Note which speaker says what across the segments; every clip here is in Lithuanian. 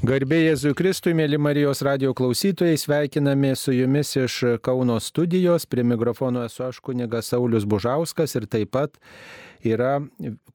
Speaker 1: Garbė Jėzui Kristui, mėly Marijos radio klausytojai, sveikiname su jumis iš Kauno studijos. Prie mikrofono esu aš kunigas Saulis Bužauskas ir taip pat yra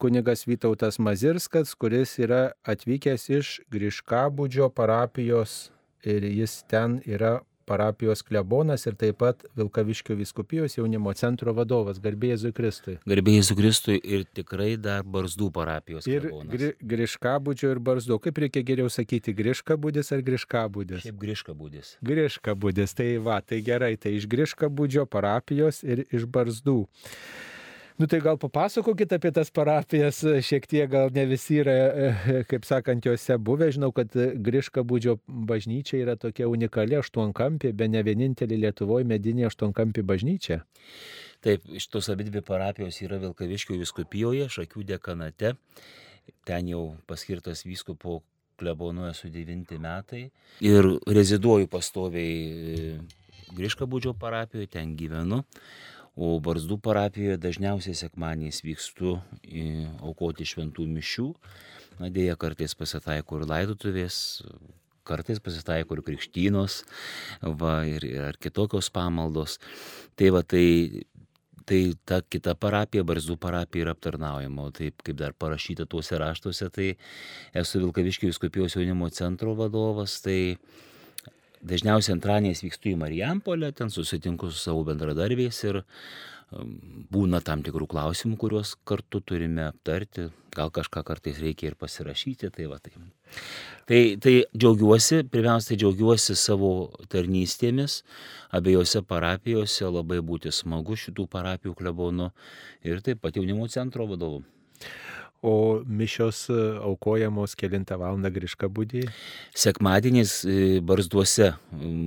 Speaker 1: kunigas Vytautas Mazirskas, kuris yra atvykęs iš Griškabudžio parapijos ir jis ten yra parapijos klebonas ir taip pat Vilkaviškio viskupijos jaunimo centro vadovas. Garbėjai Jėzui Kristui.
Speaker 2: Garbėjai Jėzui Kristui ir tikrai dar Barzdų parapijos
Speaker 1: Ir
Speaker 2: klebonas.
Speaker 1: gri, Griškabudžio ir Barzdo. Kaip reikia geriau sakyti, Griškabudis ar Griškabudis?
Speaker 2: Šiaip Griška būdis.
Speaker 1: Griškabudis, tai va, tai gerai, tai iš Griškabudžio parapijos ir iš Barzdų. Nu tai gal papasakokit apie tas parapijas, šiek tiek gal ne visi yra, e, kaip sakant, juose buvę. Žinau, kad Griškabudžio bažnyčia yra tokia unikali aštuonkampė, be ne vienintelė Lietuvoje medinė aštuonkampė bažnyčia.
Speaker 2: Taip, šitos abidvi parapijos yra Vilkaviškio viskupijoje, Šakių dekanate. Ten jau paskirtas vyskupo klebonu esu 9 metai. Ir reziduoju pastoviai e, Griškabudžio parapijoje, ten gyvenu. O Barzdų parapijoje dažniausiai sekmaniais vykstu aukoti šventų mišių. Na dėja, kartais pasitaiko ir laidotuvės, kartais pasitaiko ir krikštynos, va, ir, ir kitokios pamaldos. Tai va, tai, tai ta kita parapija, Barzdų parapija yra aptarnaujama, o taip kaip dar parašyta tuose raštuose, tai esu Vilkaviškio viskupijos jaunimo centro vadovas, tai dažniausiai antraniais vykstu į Marijampolę, ten susitinku su savo bendradarbiais ir um, būna tam tikrų klausimų, kuriuos kartu turime aptarti, gal kažką kartais reikia ir pasirašyti, tai va tai. Tai, tai džiaugiuosi, pirmiausia, tai džiaugiuosi savo tarnystėmis, abiejose parapijose labai būti smagu šitų parapijų klebonų ir taip pat jaunimo centro vadovu.
Speaker 1: O mišios e, aukojamos kilintą valandą Griškabudį.
Speaker 2: Sekmadieniais e, barzduose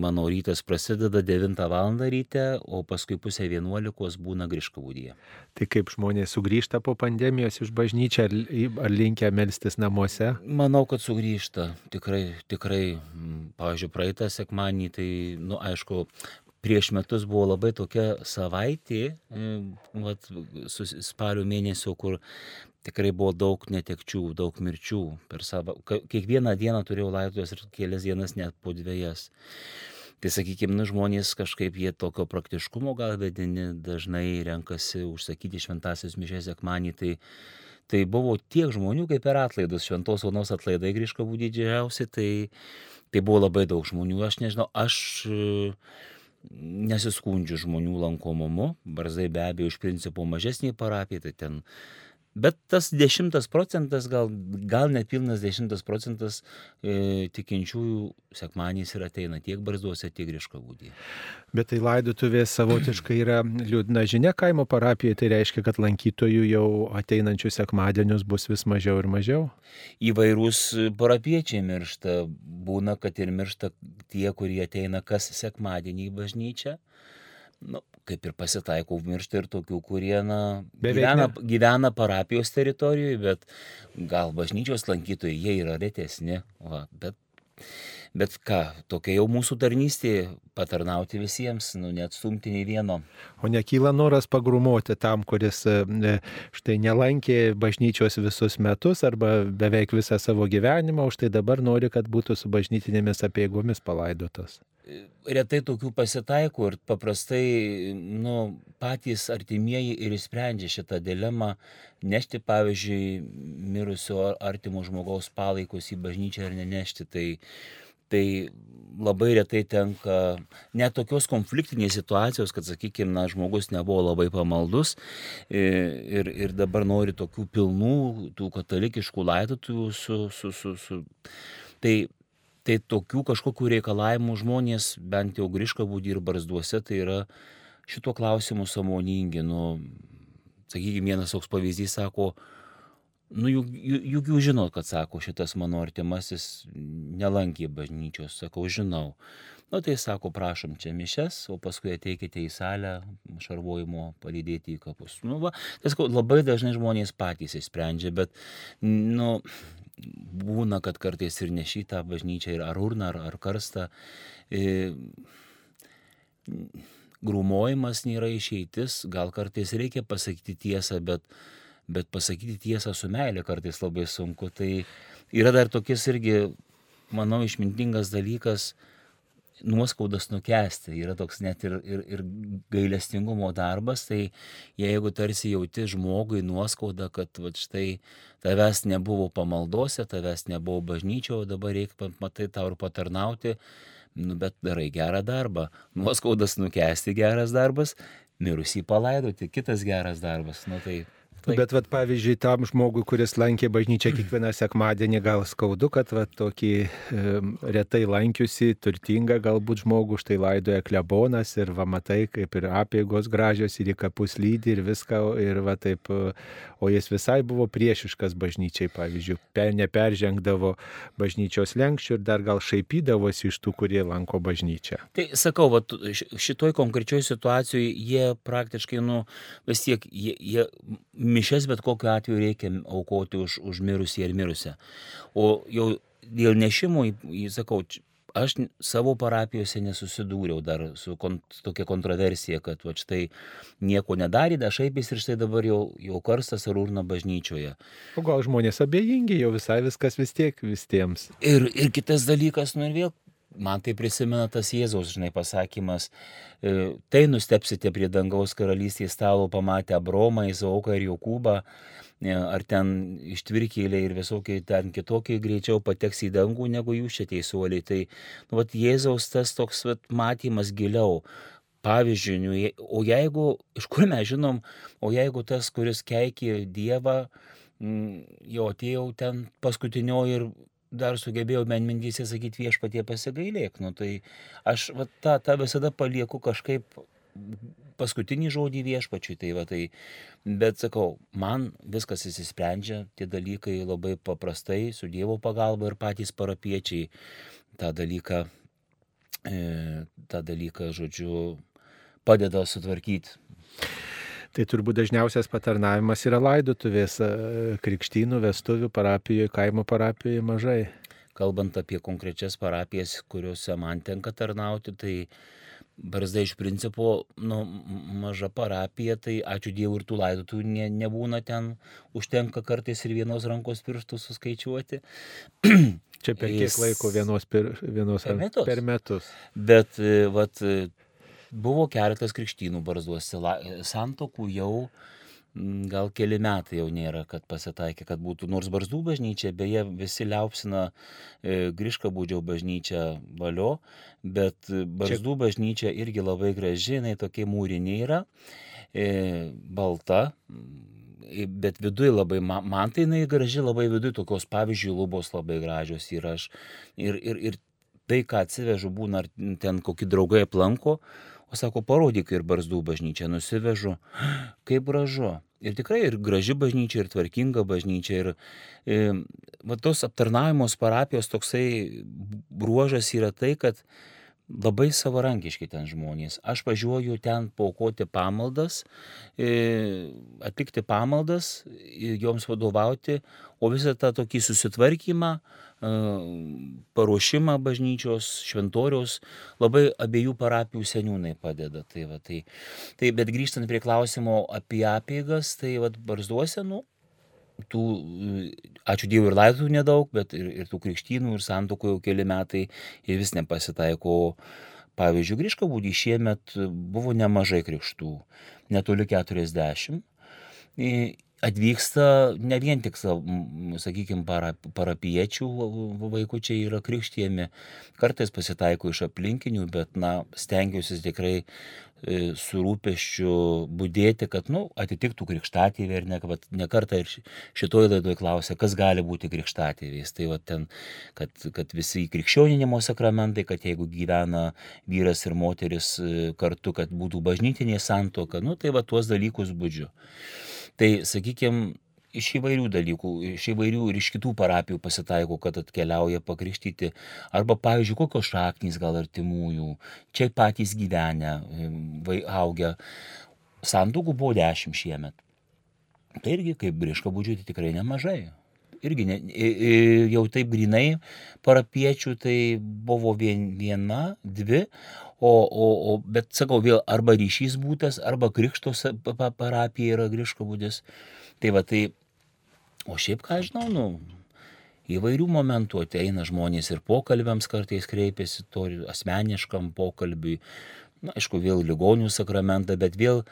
Speaker 2: mano rytas prasideda 9 val. ryte, o paskui pusę 11 būna Griškavudyje.
Speaker 1: Tai kaip žmonės sugrįžta po pandemijos iš bažnyčią ar, ar linkia melstis namuose?
Speaker 2: Manau, kad sugrįžta. Tikrai, tikrai, pavyzdžiui, praeitą sekmanį, tai, nu, aišku, prieš metus buvo labai tokia savaitė, mm, vat, su spalio mėnesio, kur tikrai buvo daug netekčių, daug mirčių per savo. Kiekvieną dieną turėjau laidotuvės ir kelias dienas net po dviejas. Tai sakykime, nu, žmonės kažkaip jie tokio praktiškumo gal vedini, dažnai renkasi užsakyti šventasis mišės sekmanį. Tai, tai buvo tiek žmonių, kaip per atlaidus, šventos onos atlaidai grįžkavų didžiausi, tai, tai buvo labai daug žmonių. Aš nežinau, aš e, nesiskundžiu žmonių lankomumu, barzai be abejo iš principo mažesnė parapija, tai ten Bet tas dešimtas procentas, gal, gal net pilnas dešimtas procentas e, tikinčiųjų sekmanys ir ateina tiek barzduose, tiek grįžkavūdį.
Speaker 1: Bet tai laidotuvės savotiškai yra liūdna žinia kaimo parapijoje, tai reiškia, kad lankytojų jau ateinančių sekmadienius bus vis mažiau ir mažiau.
Speaker 2: Įvairūs parapiečiai miršta, būna, kad ir miršta tie, kurie ateina kas sekmadienį į bažnyčią. Nu, kaip ir pasitaiko, miršta ir tokių, kurie na, gyvena,
Speaker 1: ne.
Speaker 2: gyvena parapijos teritorijoje, bet gal bažnyčios lankytojai jie yra retesni. Va, bet, bet ką, tokia jau mūsų tarnystė - patarnauti visiems, nu, neatstumti nei vieno.
Speaker 1: O nekyla noras pagrumoti tam, kuris e, štai nelankė bažnyčios visus metus arba beveik visą savo gyvenimą, už tai dabar nori, kad būtų su bažnytinėmis apieigomis palaidotas.
Speaker 2: Retai tokių pasitaiko ir paprastai nu, patys artimieji ir išsprendžia šitą dilemą nešti, pavyzdžiui, mirusio ar- artimo žmogaus palaikus į bažnyčią ar nenešti. Tai, tai labai retai tenka net tokios konfliktinės situacijos, kad, sakykime, na, žmogus nebuvo labai pamaldus i- ir, ir dabar nori tokių pilnų, tų katalikiškų laidotuvių su... su, su, su. Tai Tai tokių kažkokių reikalavimų žmonės, bent jau grįžkabūdį ir barzduose, tai yra šituo klausimu samoningi. Nu, sakykime, vienas toks pavyzdys sako, nu juk juk jūs žinot, kad sako, šitas mano artimasis nelankė bažnyčios, sakau, žinau. Nu tai sako, prašom čia mišes, o paskui ateikite į salę šarvojimo palydėti į kapus. Nu, va, tai sakau, labai dažnai žmonės patys įsprendžia, bet, nu, būna, kad kartais ir nešytą bažnyčią, ir ar urną, ar, ar karstą. E, grūmojimas nėra išeitis, gal kartais reikia pasakyti tiesą, bet, bet pasakyti tiesą su meilė kartais labai sunku. Tai yra dar tokias irgi manau, išmintingas dalykas nuoskaudas nukesti. Yra toks net ir, ir, ir gailestingumo darbas, tai jeigu tarsi jauti žmogui nuoskaudą, kad va, štai tavęs nebuvo pamaldose, tavęs nebuvo bažnyčioje, dabar reikia, matai, tau ir patarnauti, nu, bet darai gerą darbą. Nuoskaudas nukesti geras darbas, mirusį palaidoti kitas geras darbas. Nu, tai.
Speaker 1: Bet, vat, pavyzdžiui, tam žmogui, kuris lankė bažnyčią kiekvieną sekmadienį, gal skaudu, kad vat, tokį e, retai lankiusi, turtingą galbūt žmogų štai laidoja klebonas ir va matai, kaip ir apėgos gražios ir į kapus lydi ir viską, ir va taip, o jis visai buvo priešiškas bažnyčiai, pavyzdžiui, per, neperžengdavo bažnyčios lenkščių ir dar gal šaipydavosi iš tų, kurie lanko bažnyčią.
Speaker 2: Tai sakau, va, šitoj konkrečioj situacijoje jie praktiškai, nu, vis tiek, jie, jie mišes bet kokiu atveju reikia aukoti už, už mirusį ir mirusią. O jau dėl nešimų, sakau, aš savo parapijose nesusidūriau dar su kont, tokia kontroversija, kad va štai nieko nedarė, dašaipys ir štai dabar jau, jau karstas ar urna bažnyčioje.
Speaker 1: O gal žmonės abejingi, jau visai viskas vis tiek visiems.
Speaker 2: Ir, ir kitas dalykas, nu ir vėl man tai prisimena tas Jėzaus, žinai, pasakymas, e, tai nustepsite prie dangaus karalystės stalo pamatę Abromą, Izauką ir Jokūbą, e, ar ten ištvirkėliai ir visokie ten kitokie greičiau pateks į dangų negu jūs čia teisuoliai. Tai, nu, vat, Jėzaus tas toks vat, matymas giliau. Pavyzdžiui, nu, o jeigu, iš kur mes žinom, o jeigu tas, kuris keikė Dievą, jau atėjau ten paskutinioji ir dar sugebėjau menmintyse sakyti viešpatie pasigailėk. Nu, tai aš va, tą, tą visada palieku kažkaip paskutinį žodį viešpačiui. Tai va, tai, bet sakau, man viskas įsisprendžia, tie dalykai labai paprastai, su Dievo pagalba ir patys parapiečiai tą dalyką, e, tą dalyką, žodžiu, padeda sutvarkyti.
Speaker 1: Tai turbūt dažniausias patarnavimas yra laidotuvės, krikštynų, vestuvių parapijoje, kaimo parapijoje mažai.
Speaker 2: Kalbant apie konkrečias parapijas, kuriuose man tenka tarnauti, tai Barzda iš principo, nu, maža parapija, tai ačiū Dievui ir tų laidotų ne, nebūna ten, užtenka kartais ir vienos rankos pirštų suskaičiuoti.
Speaker 1: Čia per kiek Jis... laiko vienos, per, vienos per, metus. per metus.
Speaker 2: Bet, vat, Buvo keletas krikštynų barzduose, santokų jau mm, gal keli metai jau nėra, kad pasitaikė, kad būtų nors barzdų bažnyčia, beje, visi liaupsina e, Grišką būdžiau bažnyčią valio, bet barzdų Čia... bažnyčia irgi labai graži, jinai tokie mūriniai yra, e, balta, bet viduje labai, man tai jinai graži, labai viduje tokios, pavyzdžiui, lubos labai gražios yra. Aš, ir, ir, ir tai, ką atsivežu, būna, ar ten kokį draugai aplanko, O sako, parodyk ir barzdų bažnyčią, nusivežu, kaip gražu. Ir tikrai ir graži bažnyčia, ir tvarkinga bažnyčia. Ir e, va, tos aptarnavimus parapijos toksai bruožas yra tai, kad labai savarankiški ten žmonės. Aš važiuoju ten paukoti pamaldas, e, atlikti pamaldas, joms vadovauti, o visą tą tokį susitvarkymą, paruošimą bažnyčios, šventoriaus, labai abiejų parapijų seniūnai padeda. Tai, va, tai, tai bet grįžtant prie klausimo apie apėgas, tai va, barzduose, nu, tų, ačiū Dievui ir laidų nedaug, bet ir, ir tų krikštynų ir santokų jau keli metai ir vis nepasitaiko. Pavyzdžiui, Grįžka būdį šiemet buvo nemažai krikštų, netoli 40 atvyksta ne vien tik, sakykime, para, parapiečių vaikučiai yra krikštėjami, kartais pasitaiko iš aplinkinių, bet, na, stengiuosi tikrai e, su rūpeščiu būdėti, kad, nu, atitiktų krikštatėvį ir ne, ne kartą ir šitoje laidoje klausia, kas gali būti krikštatėviais. Tai va ten, kad, kad visi krikščioninimo sakramentai, kad jeigu gyvena vyras ir moteris e, kartu, kad būtų bažnytinė santoka, nu, tai va tuos dalykus būdžiu. Tai, sakykime, iš įvairių dalykų, iš įvairių ir iš kitų parapijų pasitaiko, kad atkeliauja pakrikštyti. Arba, pavyzdžiui, kokios šaknys gal artimųjų, čia patys gyvenę, vai augę. Santokų buvo dešimt šiemet. Tai irgi, kaip briška būdžiui, tai tikrai nemažai. Irgi ne, jau taip grinai parapiečių tai buvo vien, viena, dvi, O, o, o, bet sakau, vėl arba ryšys būtas, arba krikštos parapija yra grįžko būdis. Tai va tai, o šiaip ką žinau, nu, įvairių momentų ateina žmonės ir pokalbiams kartais kreipiasi, to asmeniškam pokalbiui. Na, aišku, vėl ligonių sakramentą, bet vėl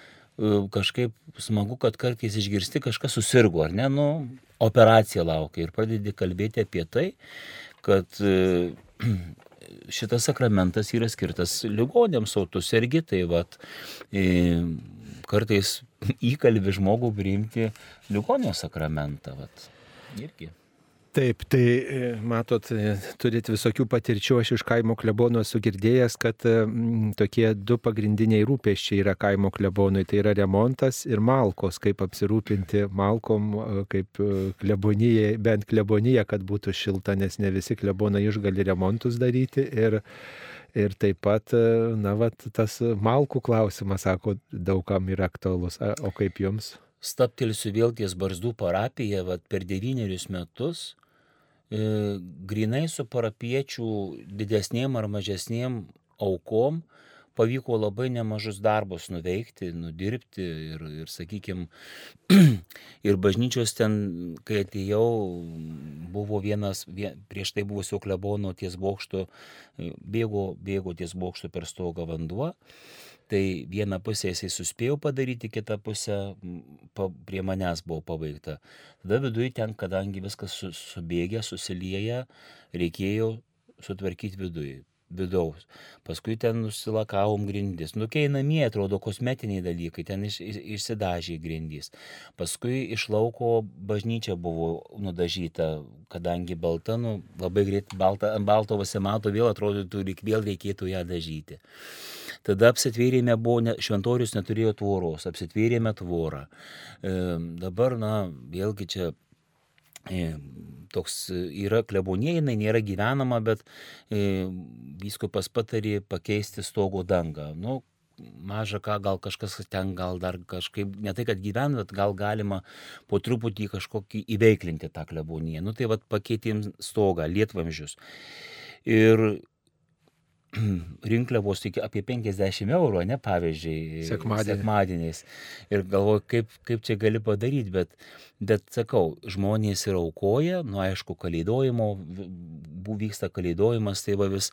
Speaker 2: kažkaip smagu, kad kartais išgirsti kažkas susirgo, ar ne, nu, operacija laukia ir pradedi kalbėti apie tai, kad e, šitas sakramentas yra skirtas ligonėms, o tu sergi, tai vad, e, kartais įkalbi žmogų priimti ligonio sakramentą, vad, irgi.
Speaker 1: Taip, tai e, matot, e, turit visokių patirčių, aš iš kaimo klebono esu girdėjęs, kad m, tokie du pagrindiniai rūpeščiai yra kaimo klebonui, tai yra remontas ir malkos, kaip apsirūpinti malkom, e, kaip klebonyje, bent klebonyje, kad būtų šilta, nes ne visi klebonai išgali remontus daryti. Ir, Ir taip pat, na, vat, tas malkų klausimas, sako, daugam yra aktualus. O kaip jums?
Speaker 2: Staptelsiu vėl ties Barzdų parapiją, vat, per devynerius metus E, grinai su parapiečių didesniem ar mažesniem aukom pavyko labai nemažus darbus nuveikti, nudirbti ir, ir sakykime, ir bažnyčios ten, kai atėjau, buvo vienas, vien, prieš tai buvusio klebono ties bokšto, e, bėgo, bėgo ties bokšto per stogą vanduo Tai vieną pusę jisai suspėjo padaryti, kitą pusę pa, prie manęs buvo pabaigta. Tada viduje ten, kadangi viskas su, subėgė, susilieja, reikėjo sutvarkyti viduje vidaus. Paskui ten nusilakavom grindis. Nu, kai namie atrodo kosmetiniai dalykai, ten iš, iš, išsidažė grindys. Paskui iš lauko bažnyčia buvo nudažyta, kadangi balta, nu, labai greit balta, ant balto pasimato, vėl atrodytų, lyg vėl reikėtų ją dažyti. Tada apsitvėrėme, buvo, ne, šventorius neturėjo tvoros, apsitvėrėme tvorą. E, dabar, na, vėlgi čia e, toks yra klebonė, jinai nėra gyvenama, bet e, vyskupas patarė pakeisti stogo dangą. Nu, maža ką, gal kažkas ten gal dar kažkaip, ne tai kad gyvena, bet gal galima po truputį kažkokį įveiklinti tą kleboniją. Nu tai vad pakeitėm stogą, lietvamžius. Ir rinkliavos tik apie 50 eurų, ne pavyzdžiui,
Speaker 1: Sekmadienį.
Speaker 2: sekmadieniais. Ir galvoju, kaip, kaip čia gali padaryti, bet, bet sakau, žmonės ir aukoja, nu aišku, kalėdojimo, vyksta kalėdojimas, tai va vis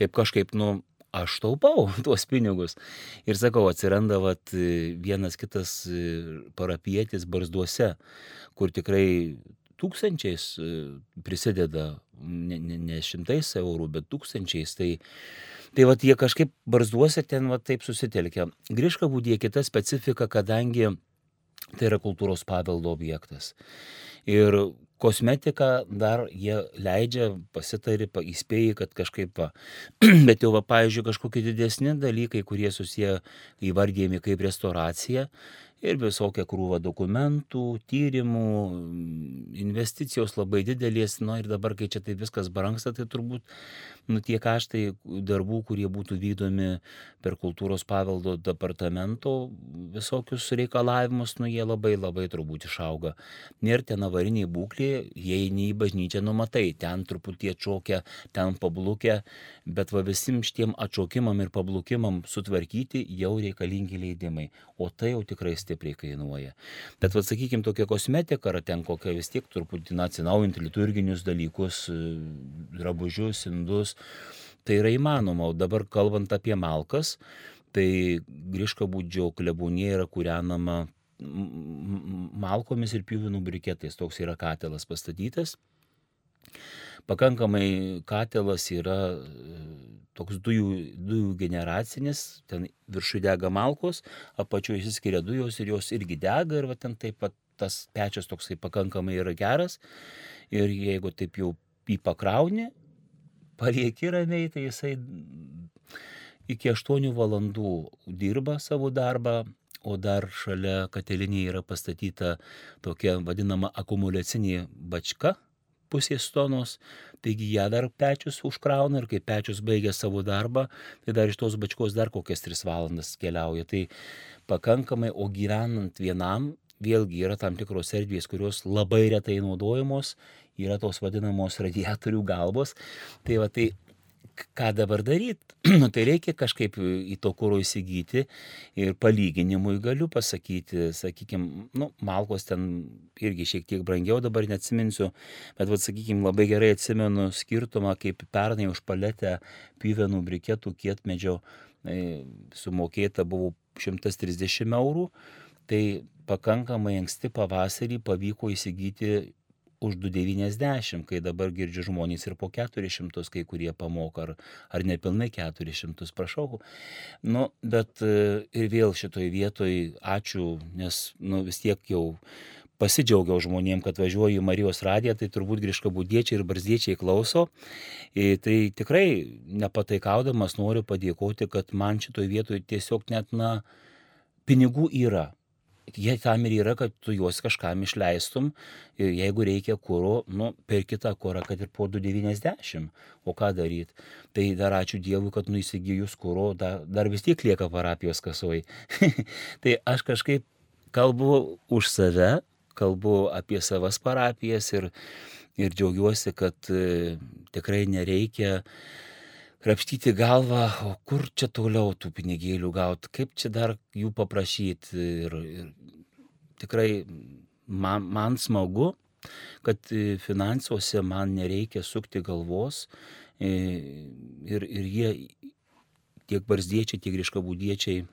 Speaker 2: taip kažkaip, nu, aš taupau tuos pinigus. Ir sakau, atsiranda vat, vienas kitas parapietis barzduose, kur tikrai tūkstančiais prisideda ne, ne, ne šimtais eurų, bet tūkstančiais. Tai, tai vat jie kažkaip barzduose ten vat taip susitelkia. Grįžka būdė kita specifika, kadangi tai yra kultūros paveldo objektas. Ir kosmetiką dar jie leidžia, pasitari, įspėja, kad kažkaip, va. bet jau, va, pavyzdžiui, kažkokie didesni dalykai, kurie susiję įvardėjami kaip restauracija, ir visokia krūva dokumentų, tyrimų, investicijos labai didelės, na ir dabar, kai čia tai viskas brangsta, tai turbūt nu, tie kaštai darbų, kurie būtų vykdomi per kultūros paveldo departamento visokius reikalavimus, nu jie labai labai turbūt išauga. Nėra ten avariniai būklė, jei nei bažnyčia numatai, ten truputį atšokia, ten pablukia, bet va visim šitiem atšokimam ir pablukimam sutvarkyti jau reikalingi leidimai, o tai jau tikrai stipriai kainuoja. Bet va sakykime, tokia kosmetika ar ten kokia vis tiek truputį atsinaujinti liturginius dalykus, drabužius, indus, tai yra įmanoma. O dabar kalbant apie malkas, tai Griška būdžio klebūnė yra kūrenama malkomis ir pjuvinų briketais. Toks yra katelas pastatytas. Pakankamai katelas yra e, toks dujų, dujų generacinis, ten viršų dega malkos, apačioje įsiskiria dujos ir jos irgi dega ir va, ten taip pat tas pečias toksai pakankamai yra geras. Ir jeigu taip jau jį pakrauni, palieki ramiai, tai jisai iki 8 valandų dirba savo darbą, o dar šalia katilinėje yra pastatyta tokia vadinama akumuliacinė bačka pusės tonos, taigi ją dar pečius užkrauna ir kai pečius baigia savo darbą, tai dar iš tos bačkos dar kokias 3 valandas keliauja. Tai pakankamai, o gyvenant vienam, vėlgi yra tam tikros erdvės, kurios labai retai naudojamos, yra tos vadinamos radiatorių galvos. Tai va tai ką dabar daryti? nu, tai reikia kažkaip į to kūro įsigyti ir palyginimui galiu pasakyti, sakykime, nu, malkos ten irgi šiek tiek brangiau, dabar neatsiminsiu, bet, vad, sakykime, labai gerai atsimenu skirtumą, kaip pernai už paletę pyvenų briketų kietmedžio e, sumokėta buvo 130 eurų, tai pakankamai anksti pavasarį pavyko įsigyti už 290, kai dabar girdžiu žmonės ir po 400, kai kurie pamoka, ar, ar nepilnai 400, prašau. Nu, bet e, ir vėl šitoj vietoj ačiū, nes nu, vis tiek jau pasidžiaugiau žmonėm, kad važiuoju į Marijos radiją, tai turbūt grįžkabudiečiai ir barzdiečiai klauso. Ir e, tai tikrai nepataikaudamas noriu padėkoti, kad man šitoj vietoj tiesiog net, na, pinigų yra jie tam ir yra, kad tu juos kažkam išleistum ir jeigu reikia kūro, nu, per kitą kūrą, kad ir po 290, o ką daryti. Tai dar ačiū Dievui, kad nu įsigijus kūro, dar, dar vis tiek lieka parapijos kasoj. tai aš kažkaip kalbu už save, kalbu apie savas parapijas ir, ir džiaugiuosi, kad e, tikrai nereikia krapštyti galvą, o kur čia toliau tų pinigėlių gauti, kaip čia dar jų paprašyti. Ir, ir tikrai man, man smagu, kad finansuose man nereikia sukti galvos ir, ir jie tiek barzdiečiai, tiek grįžkabūdiečiai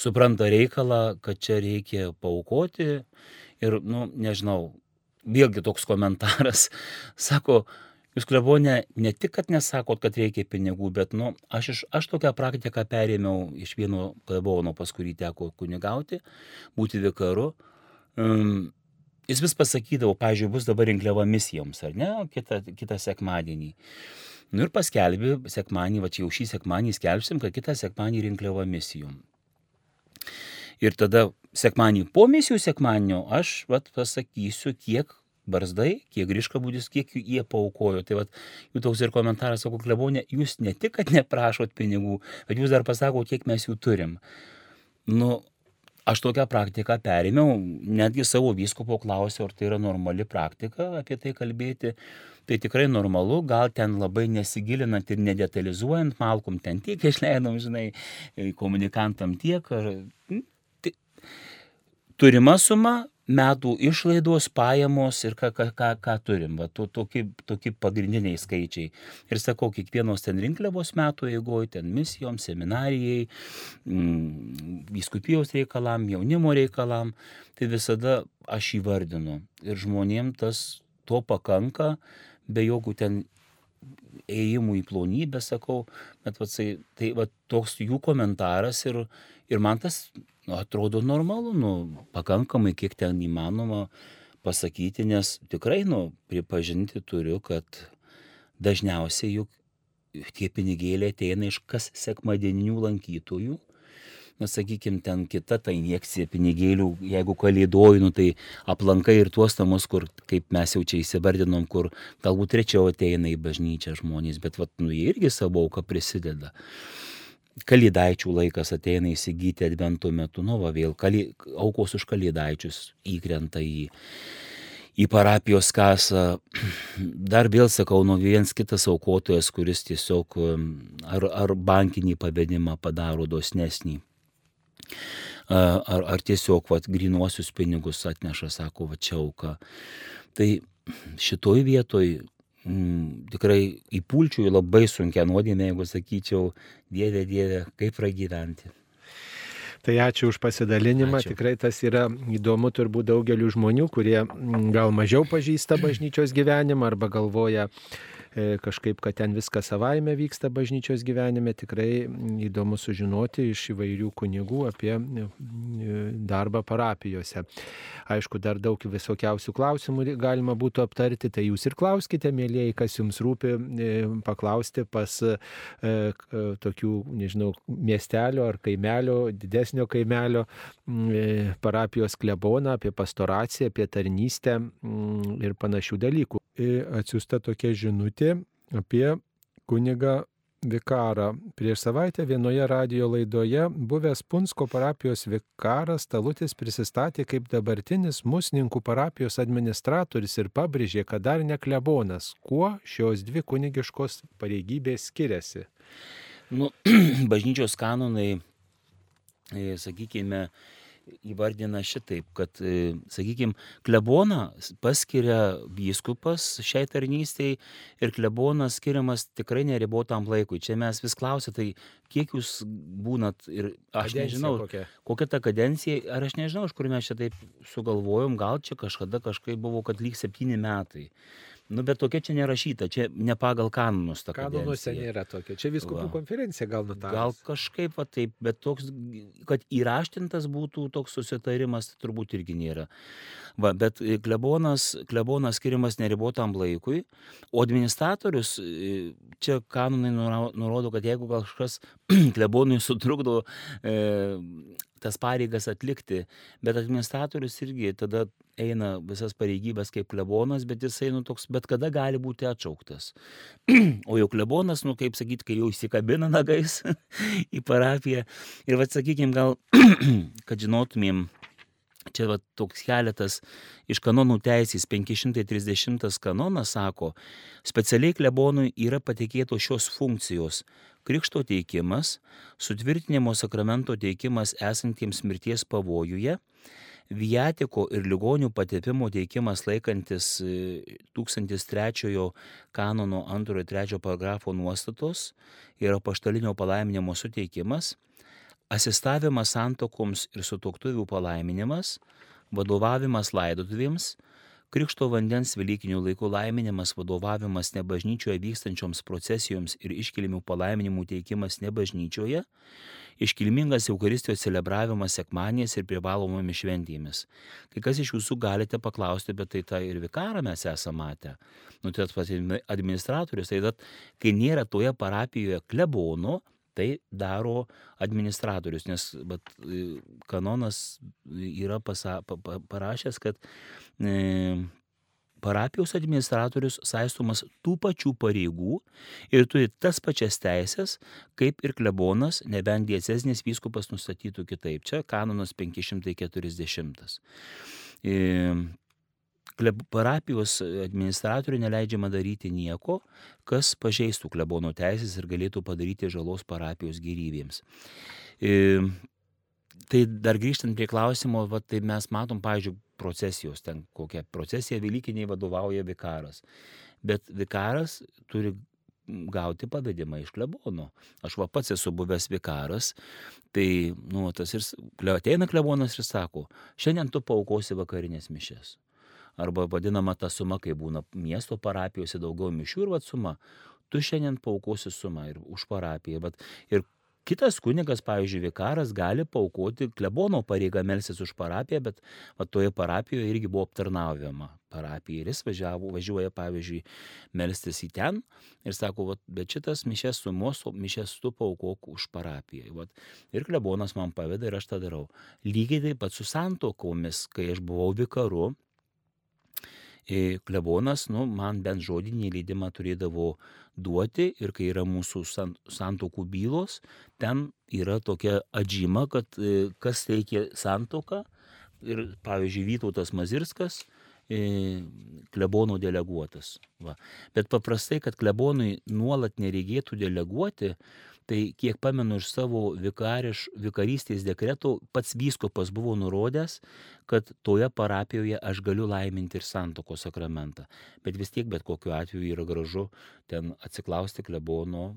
Speaker 2: supranta reikalą, kad čia reikia paukoti ir, nu, nežinau, vėlgi toks komentaras, sako, Jūs klebonė ne tik, kad nesakot, kad reikia pinigų, bet, nu, aš, iš, aš tokią praktiką perėmiau iš vieno klebono, pas kurį teko kunigauti, būti vikaru. Um, jis vis pasakydavo, pažiūrėjau, bus dabar rinkliava misijoms, ar ne, kitą, kitą sekmadienį. Nu ir paskelbė sekmanį, va čia jau šį sekmanį skelbsim, kad kitą sekmanį rinkliava misijom. Ir tada sekmanį po misijų sekmanio aš vat, pasakysiu, kiek barzdai, kiek grįžka būdis, kiek jie paukojo. Tai vat, jų toks ir komentaras, sako, klebonė, jūs ne tik, kad neprašot pinigų, bet jūs dar pasako, kiek mes jų turim. Nu, aš tokią praktiką perėmiau, netgi savo vyskopo klausiau, ar tai yra normali praktika apie tai kalbėti. Tai tikrai normalu, gal ten labai nesigilinant ir nedetalizuojant, malkom ten tiek išleidom, žinai, komunikantam tiek. Ar, tai, turima suma, metų išlaidos, pajamos ir ką, ką, ką, ką turim. Va, to, tokie, tokie pagrindiniai skaičiai. Ir sakau, kiekvienos ten rinkliavos metų eigoje, ten misijom, seminarijai, mm, viskupijos reikalam, jaunimo reikalam, tai visada aš įvardinu. Ir žmonėm tas to pakanka, be jokių ten ėjimų į plonybę, sakau, bet va, tai, tai va, toks jų komentaras ir, ir man tas nu, atrodo normalu, nu, pakankamai kiek ten įmanoma pasakyti, nes tikrai, nu, pripažinti turiu, kad dažniausiai juk tie pinigėliai ateina iš kas sekmadieninių lankytojų. Na, sakykime, ten kita ta injekcija pinigėlių, jeigu kalėdoju, nu, tai aplankai ir tuos namus, kur, kaip mes jau čia įsivardinom, kur galbūt rečiau ateina į bažnyčią žmonės, bet, vat, nu, jie irgi savo auką prisideda kalėdaičių laikas ateina įsigyti advento metu, nu va vėl, kalė, aukos už kalėdaičius įkrenta į, į parapijos kasą. Dar vėl sakau, nu vienas kitas aukotojas, kuris tiesiog um, ar, ar bankinį pavedimą padaro dosnesnį. Ar, ar tiesiog vat, grinuosius pinigus atneša, sako, va čia auka. Tai šitoj vietoj mm, tikrai įpulčiau į labai sunkę nuodėmę, jeigu sakyčiau, Dieve, Dieve, kaip pragyventi.
Speaker 1: Tai ačiū už pasidalinimą. Ačiū. Tikrai tas yra įdomu turbūt daugeliu žmonių, kurie mm, gal mažiau pažįsta bažnyčios gyvenimą arba galvoja, kažkaip, kad ten viskas savaime vyksta bažnyčios gyvenime, tikrai įdomu sužinoti iš įvairių kunigų apie e, darbą parapijose. Aišku, dar daug visokiausių klausimų galima būtų aptarti, tai jūs ir klauskite, mėlyjei, kas jums rūpi, e, paklausti pas tokių, nežinau, miestelio ar kaimelio, didesnio kaimelio parapijos kleboną, apie pastoraciją, apie tarnystę ir panašių dalykų. Atsiusta tokia žinutė apie kunigą vikarą. Prieš savaitę vienoje radio laidoje buvęs Punsko parapijos vikaras Talutis prisistatė kaip dabartinis Musninkų parapijos administratorius ir pabrėžė, kad dar ne klebonas. Kuo šios dvi kunigiškos pareigybės skiriasi?
Speaker 2: Nu, bažnyčios kanonai, e, sakykime, įvardina šitaip, kad, e, sakykime, kleboną paskiria vyskupas šiai tarnystėj ir klebonas skiriamas tikrai neribotam laikui. Čia mes vis klausime, tai kiek jūs būnat ir aš
Speaker 1: Kadencija
Speaker 2: nežinau,
Speaker 1: kokia?
Speaker 2: kokia ta kadencija, ar aš nežinau, iš kur mes čia taip sugalvojom, gal čia kažkada kažkaip buvo, kad lyg septyni metai. Nu, bet tokia čia nerašyta, čia ne pagal kanonus ta
Speaker 1: Kanonuose
Speaker 2: kadencija.
Speaker 1: nėra tokia. Čia viskupų konferencija gal nutarė.
Speaker 2: Gal kažkaip va taip, bet toks, kad įraštintas būtų toks susitarimas, tai turbūt irgi nėra. Va, bet klebonas, klebonas skiriamas neribotam laikui, o administratorius, čia kanonai nurodo, kad jeigu kažkas klebonui sutrukdo e, tas pareigas atlikti, bet administratorius irgi tada eina visas pareigybės kaip klebonas, bet jisai, nu, toks, bet kada gali būti atšauktas. o jau klebonas, nu, kaip sakyti, kai jau įsikabina nagais į parapiją. Ir, vad, sakykime, gal, kad žinotumėm, čia va, toks keletas iš kanonų teisės 530 kanonas sako, specialiai klebonui yra patikėtos šios funkcijos - krikšto teikimas, sutvirtinimo sakramento teikimas esantiems mirties pavojuje, viatiko ir ligonių patepimo teikimas laikantis e, 1003 kanono 2-3 paragrafo nuostatos ir apaštalinio palaiminimo suteikimas, asistavimas santokoms ir sutoktuvių palaiminimas, vadovavimas laidotuvėms, krikšto vandens Velykinių laikų laiminimas, vadovavimas nebažnyčioje vykstančioms procesijoms ir iškilimių palaiminimų teikimas nebažnyčioje, iškilmingas Eucharistijos celebravimas sekmanės ir privalomomis šventėmis. Kai kas iš jūsų galite paklausti, bet tai tą ir vikarą mes esame matę. Nu, tai pats administratorius, tai tad, kai nėra toje parapijoje klebono, tai daro administratorius, nes bet, kanonas yra pasa, pa, pa, parašęs, kad parapijos administratorius saistomas tų pačių pareigų ir turi tas pačias teisės, kaip ir klebonas, nebent diecezinis vyskupas nustatytų kitaip. Čia kanonas 540. E, parapijos administratoriui neleidžiama daryti nieko, kas pažeistų klebono teisės ir galėtų padaryti žalos parapijos gyvybėms. E, Tai dar grįžtant prie klausimo, va, tai mes matom, pavyzdžiui, procesijos, ten kokia procesija Velykiniai vadovauja vikaras. Bet vikaras turi gauti pavedimą iš klebono. Aš va pats esu buvęs vikaras, tai, nu, tas ir ateina klebonas ir sako, šiandien tu paukosi vakarinės mišes. Arba vadinama ta suma, kai būna miesto parapijose daugiau mišių ir va suma. Tu šiandien paukosi sumą ir už parapiją. Vat, ir kitas kunigas, pavyzdžiui, vikaras gali paukoti klebono pareigą melsis už parapiją, bet va, toje parapijoje irgi buvo aptarnaujama parapija. Ir jis važiavo, važiuoja, pavyzdžiui, melstis į ten ir sako, vat, bet šitas mišes sumos, o mišes tu paukok už parapiją. Vat, ir klebonas man paveda ir aš tą darau. Lygiai taip pat su santokomis, kai aš buvau vikaru, klebonas, nu, man bent žodinį leidimą turėdavo duoti ir kai yra mūsų san- santokų bylos, ten yra tokia atžyma, kad e, kas teikia santoką ir, pavyzdžiui, Vytautas Mazirskas, e, klebono deleguotas. Va. Bet paprastai, kad klebonui nuolat nereikėtų deleguoti, tai kiek pamenu iš savo vikariš, vikarystės dekreto, pats vyskupas buvo nurodęs, kad toje parapijoje aš galiu laiminti ir santoko sakramentą. Bet vis tiek, bet kokiu atveju yra gražu ten atsiklausti klebono.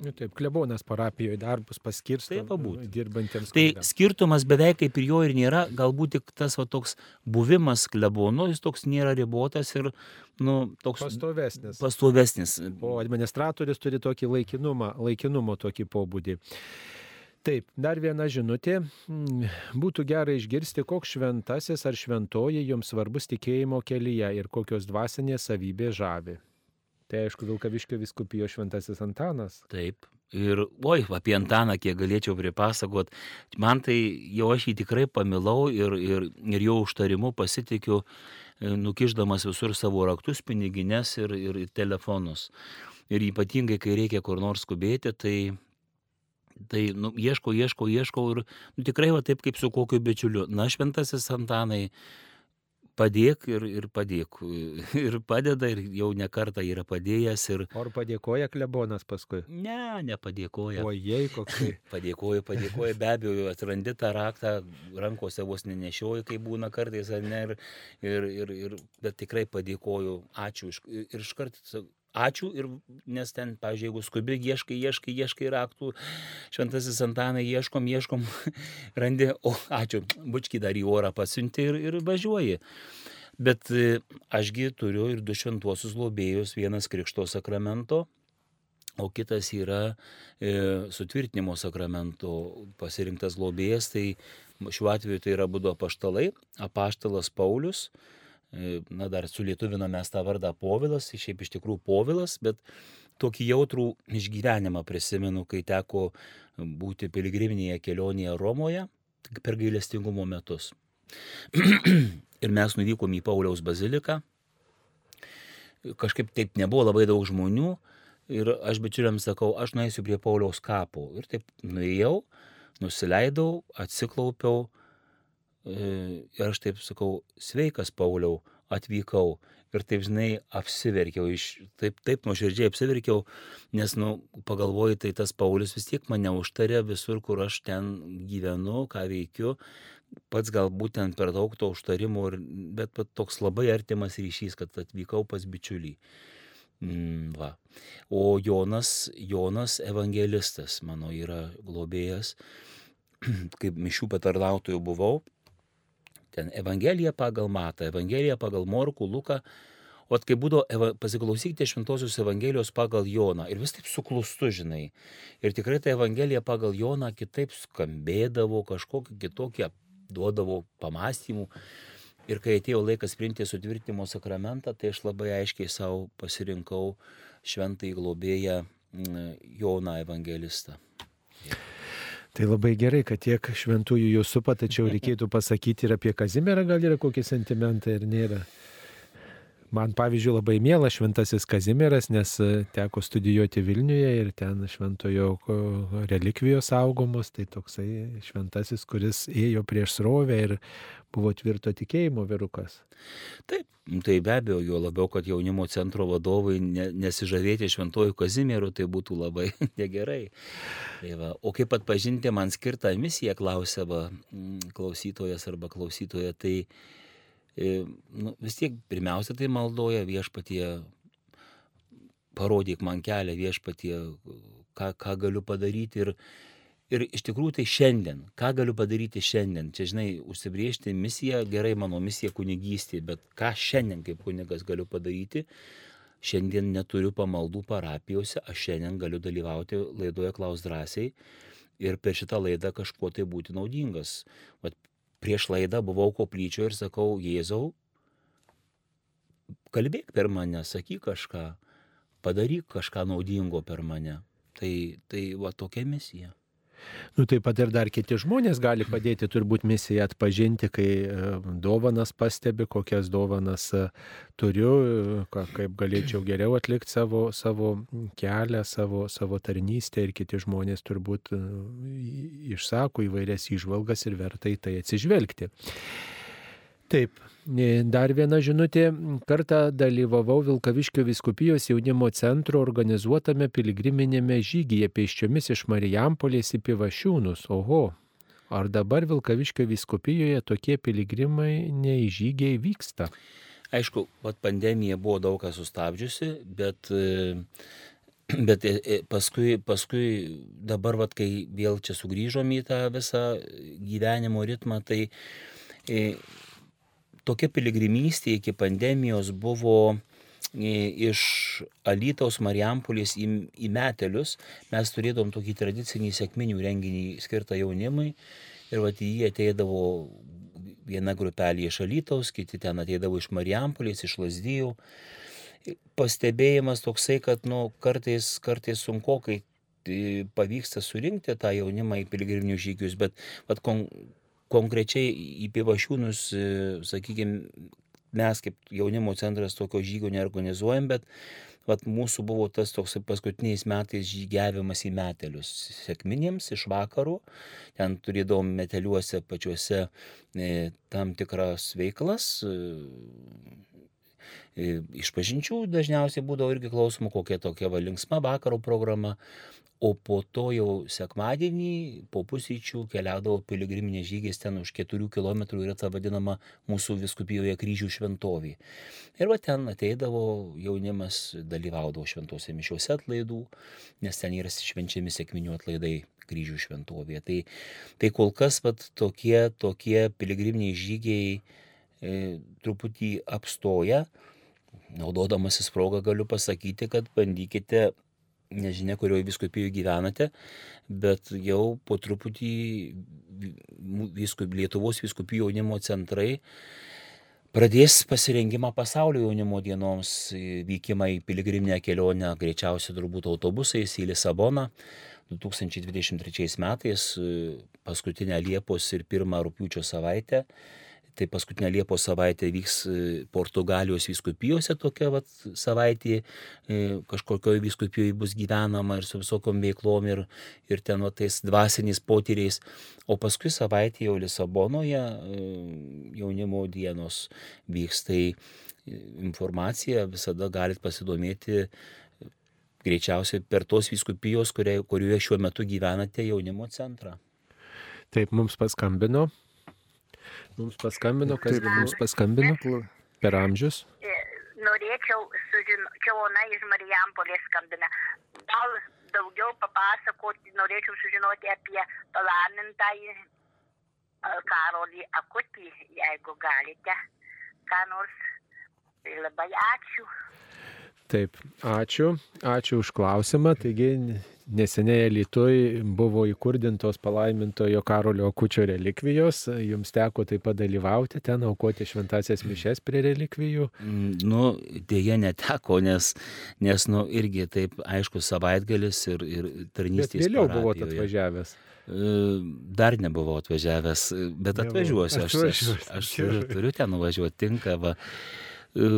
Speaker 1: Nu, taip, klebonas parapijoje darbus paskirsto
Speaker 2: Taip, pabūt.
Speaker 1: dirbantiems.
Speaker 2: Tai
Speaker 1: kunigams.
Speaker 2: skirtumas beveik kaip ir jo ir nėra, galbūt tik tas va, toks buvimas klebonu, jis toks nėra ribotas ir, nu, toks
Speaker 1: pastovesnis.
Speaker 2: pastovesnis.
Speaker 1: O administratorius turi tokį laikinumą, laikinumo tokį pobūdį. Taip, dar viena žinutė. Mm, Būtų gera išgirsti, koks šventasis ar šventoji jums svarbus tikėjimo kelyje ir kokios dvasinės savybės žavi. Tai aišku, Vilkaviškio viskupijo šventasis Antanas.
Speaker 2: Taip. Ir, oi, apie Antaną, kiek galėčiau pripasakot, man tai jau aš jį tikrai pamilau ir, ir, ir jo užtarimu pasitikiu, e, nukiždamas visur savo raktus, pinigines ir, ir telefonus. ir ypatingai, kai reikia kur nors skubėti, tai Tai nu, ieškau, ieškau, ieškau ir nu, tikrai va taip kaip su kokiu bičiuliu. Na, šventasis Antanai, padėk ir, ir padėk. Ir padeda, ir jau ne kartą yra padėjęs. Ir...
Speaker 1: Ar padėkoja klebonas paskui?
Speaker 2: Ne, nepadėkoja.
Speaker 1: O jei koksai.
Speaker 2: padėkoju, padėkoju, be abejo, atrandi tą raktą, rankose vos nenešioju, kai būna kartais, ar ne, ir, ir, ir, ir, bet tikrai padėkoju, ačiū. Ir iškart ačiū ir nes ten, pavyzdžiui, jeigu skubi, ieškai, ieškai, ieškai raktų, šventasis Antanai, ieškom, ieškom, randi, o ačiū, bučki dar į orą pasiunti ir, ir važiuoji. Bet e, ašgi turiu ir du šventuosius globėjus, vienas Krikšto sakramento, o kitas yra e, sutvirtinimo sakramento pasirinktas globėjas, tai šiuo atveju tai yra būdo apaštalai, apaštalas Paulius, E, na dar sulietuvinome mes tą vardą Povilas, šiaip iš tikrųjų Povilas, bet tokį jautrų išgyvenimą prisimenu, kai teko būti piligriminėje kelionėje Romoje per gailestingumo metus. ir mes nuvykom į Pauliaus baziliką. Kažkaip taip nebuvo labai daug žmonių ir aš bičiuliams sakau, aš nueisiu prie Pauliaus kapo. Ir taip nuėjau, nusileidau, atsiklaupiau ir aš taip sakau, sveikas Pauliau, atvykau. Ir taip, žinai, apsiverkiau, iš, taip, taip nuoširdžiai apsiverkiau, nes, nu, pagalvoju, tai tas Paulius vis tiek mane užtarė visur, kur aš ten gyvenu, ką veikiu. Pats gal būtent per daug to užtarimo, bet pat toks labai artimas ryšys, kad atvykau pas bičiulį. Mm, va. O Jonas, Jonas evangelistas mano yra globėjas, kaip mišių patarnautojų buvau, ten Evangelija pagal Matą, Evangelija pagal Morkų, Luką. O kai būdavo, pasiklausykite šventosios Evangelijos pagal Joną ir vis taip suklustu, žinai. Ir tikrai ta Evangelija pagal Joną kitaip skambėdavo, kažkokį kitokį duodavo pamastymų. Ir kai atėjo laikas priimti sutvirtinimo sakramentą, tai aš labai aiškiai savo pasirinkau šventąjį globėją Joną evangelistą.
Speaker 1: Tai labai gerai, kad tiek šventųjų jūs supa, tačiau reikėtų pasakyti ir apie Kazimierą, gal yra kokie sentimentai ir nėra. Man pavyzdžiui labai mielas šventasis Kazimieras, nes e, teko studijuoti Vilniuje ir ten šventojo relikvijos saugomos, tai toksai šventasis, kuris ėjo prieš srovę ir buvo tvirto tikėjimo virukas.
Speaker 2: Taip, tai be abejo, jo labiau, kad jaunimo centro vadovai ne, nesižavėti šventojų Kazimierų, tai būtų labai negerai. Tai va, o kaip atpažinti man skirtą misiją, klausė va, klausytojas arba klausytoja, tai nu, vis tiek pirmiausia tai maldoja viešpatie, parodyk man kelią viešpatie, ką, ką galiu padaryti ir, ir iš tikrųjų tai šiandien, ką galiu padaryti šiandien. Čia, žinai, užsibriežti misiją, gerai mano misija kunigystė, bet ką šiandien kaip kunigas galiu padaryti, šiandien neturiu pamaldų parapijose, aš šiandien galiu dalyvauti laidoje Klaus drąsiai ir per šitą laidą kažkuo tai būti naudingas. Vat prieš laidą buvau koplyčioje ir sakau, Jėzau, kalbėk per mane, sakyk kažką, padaryk kažką naudingo per mane. Tai, tai va tokia misija.
Speaker 1: Nu, taip pat ir dar kiti žmonės gali padėti turbūt misiją atpažinti, kai e, dovanas pastebi, kokias dovanas e, turiu, e, kaip galėčiau geriau atlikti savo, savo kelią, savo, savo tarnystę ir kiti žmonės turbūt išsako įvairias įžvalgas ir verta į tai atsižvelgti. Taip, dar viena žinutė. Kartą dalyvavau Vilkaviškio viskupijos jaunimo centro organizuotame piligriminėme žygyje pėsčiomis iš Marijampolės į Pivašiūnus. Oho, ar dabar Vilkaviškio viskupijoje tokie piligrimai neįžygiai vyksta?
Speaker 2: Aišku, pat pandemija buvo daug ką sustabdžiusi, bet, bet e, e, paskui, paskui dabar, vat, kai vėl čia sugrįžom į tą visą gyvenimo ritmą, tai e, tokia piligrimystė iki pandemijos buvo e, iš Alytaus Marijampolės į, į Metelius. Mes turėdom tokį tradicinį sėkminių renginį skirtą jaunimui ir va jį ateidavo viena grupelė iš Alytaus, kiti ten ateidavo iš Marijampolės, iš Lasdijų. Pastebėjimas toksai, kad nu, kartais, kartais sunku, kai pavyksta surinkti tą jaunimą į piligriminių žygius, bet vat, kon, konkrečiai į pivašiūnus, e, sakykime, mes kaip jaunimo centras tokio žygio neorganizuojam, bet vat, mūsų buvo tas toks paskutiniais metais žygiavimas į metelius. Sėkminėms iš vakarų, ten turėdavom meteliuose pačiuose e, tam tikras veiklas. E, iš pažinčių dažniausiai būdavo irgi klausoma kokia tokia va linksma vakaro programa, o po to jau sekmadienį po pusryčių keliaudavau piligriminės žygiais ten už keturių kilometrų yra ta vadinama mūsų viskupijoje kryžių šventovė. Ir va ten ateidavo jaunimas, dalyvaudavo šventose mišiuose atlaidų, nes ten yra švenčiami sėkminių atlaidai kryžių šventovėje. Tai, tai kol kas vat, tokie, tokie piligriminiai žygiai e, truputį apstoja. Naudodamasis progą galiu pasakyti, kad bandykite nežinia, kurioje viskupijoje gyvenate, bet jau po truputį viskup, Lietuvos viskupijų jaunimo centrai pradės pasirengimą pasaulio jaunimo dienoms, vykimą į piligriminę kelionę, greičiausiai turbūt autobusais į Lisaboną. 2023 metais, paskutinę Liepos ir pirmą rūpiučio savaitę Tai paskutinę Liepos savaitę vyks e, Portugalijos viskupijose tokia vat, savaitė, e, kažkokioje viskupijoje bus gyvenama ir su visokom veiklom ir, ir ten vat, tais dvasiniais potyriais. O paskui savaitė jau Lisabonoje e, jaunimo dienos vyks. Tai informacija visada galite pasidomėti greičiausiai per tos viskupijos, kurioje šiuo metu gyvenate jaunimo centrą.
Speaker 1: Taip, mums paskambino Mums paskambino, kas Taip, mums paskambino per amžius.
Speaker 3: E, norėčiau sužinoti, čia Ona iš Marijampolės skambina. Gal daugiau papasakoti, norėčiau sužinoti apie palaimintąjį e, Karolį Akutį, jeigu galite. Ką nors. Tai labai ačiū.
Speaker 1: Taip, ačiū. Ačiū už klausimą. Taigi Neseniai Lietuvai buvo įkurdintos palaimintojo Karolio Kučio relikvijos, jums teko taip pat dalyvauti ten, aukoti šventasias mišes prie relikvijų?
Speaker 2: Mm, nu, dėja neteko, nes, nes nu, irgi taip, aišku, savaitgalis ir, ir tarnystės.
Speaker 1: Bet vėliau buvot atvažiavęs.
Speaker 2: E, dar nebuvau atvažiavęs, bet atvažiuosiu. Aš, aš, aš turiu, ten nuvažiuoti tinkamą. E,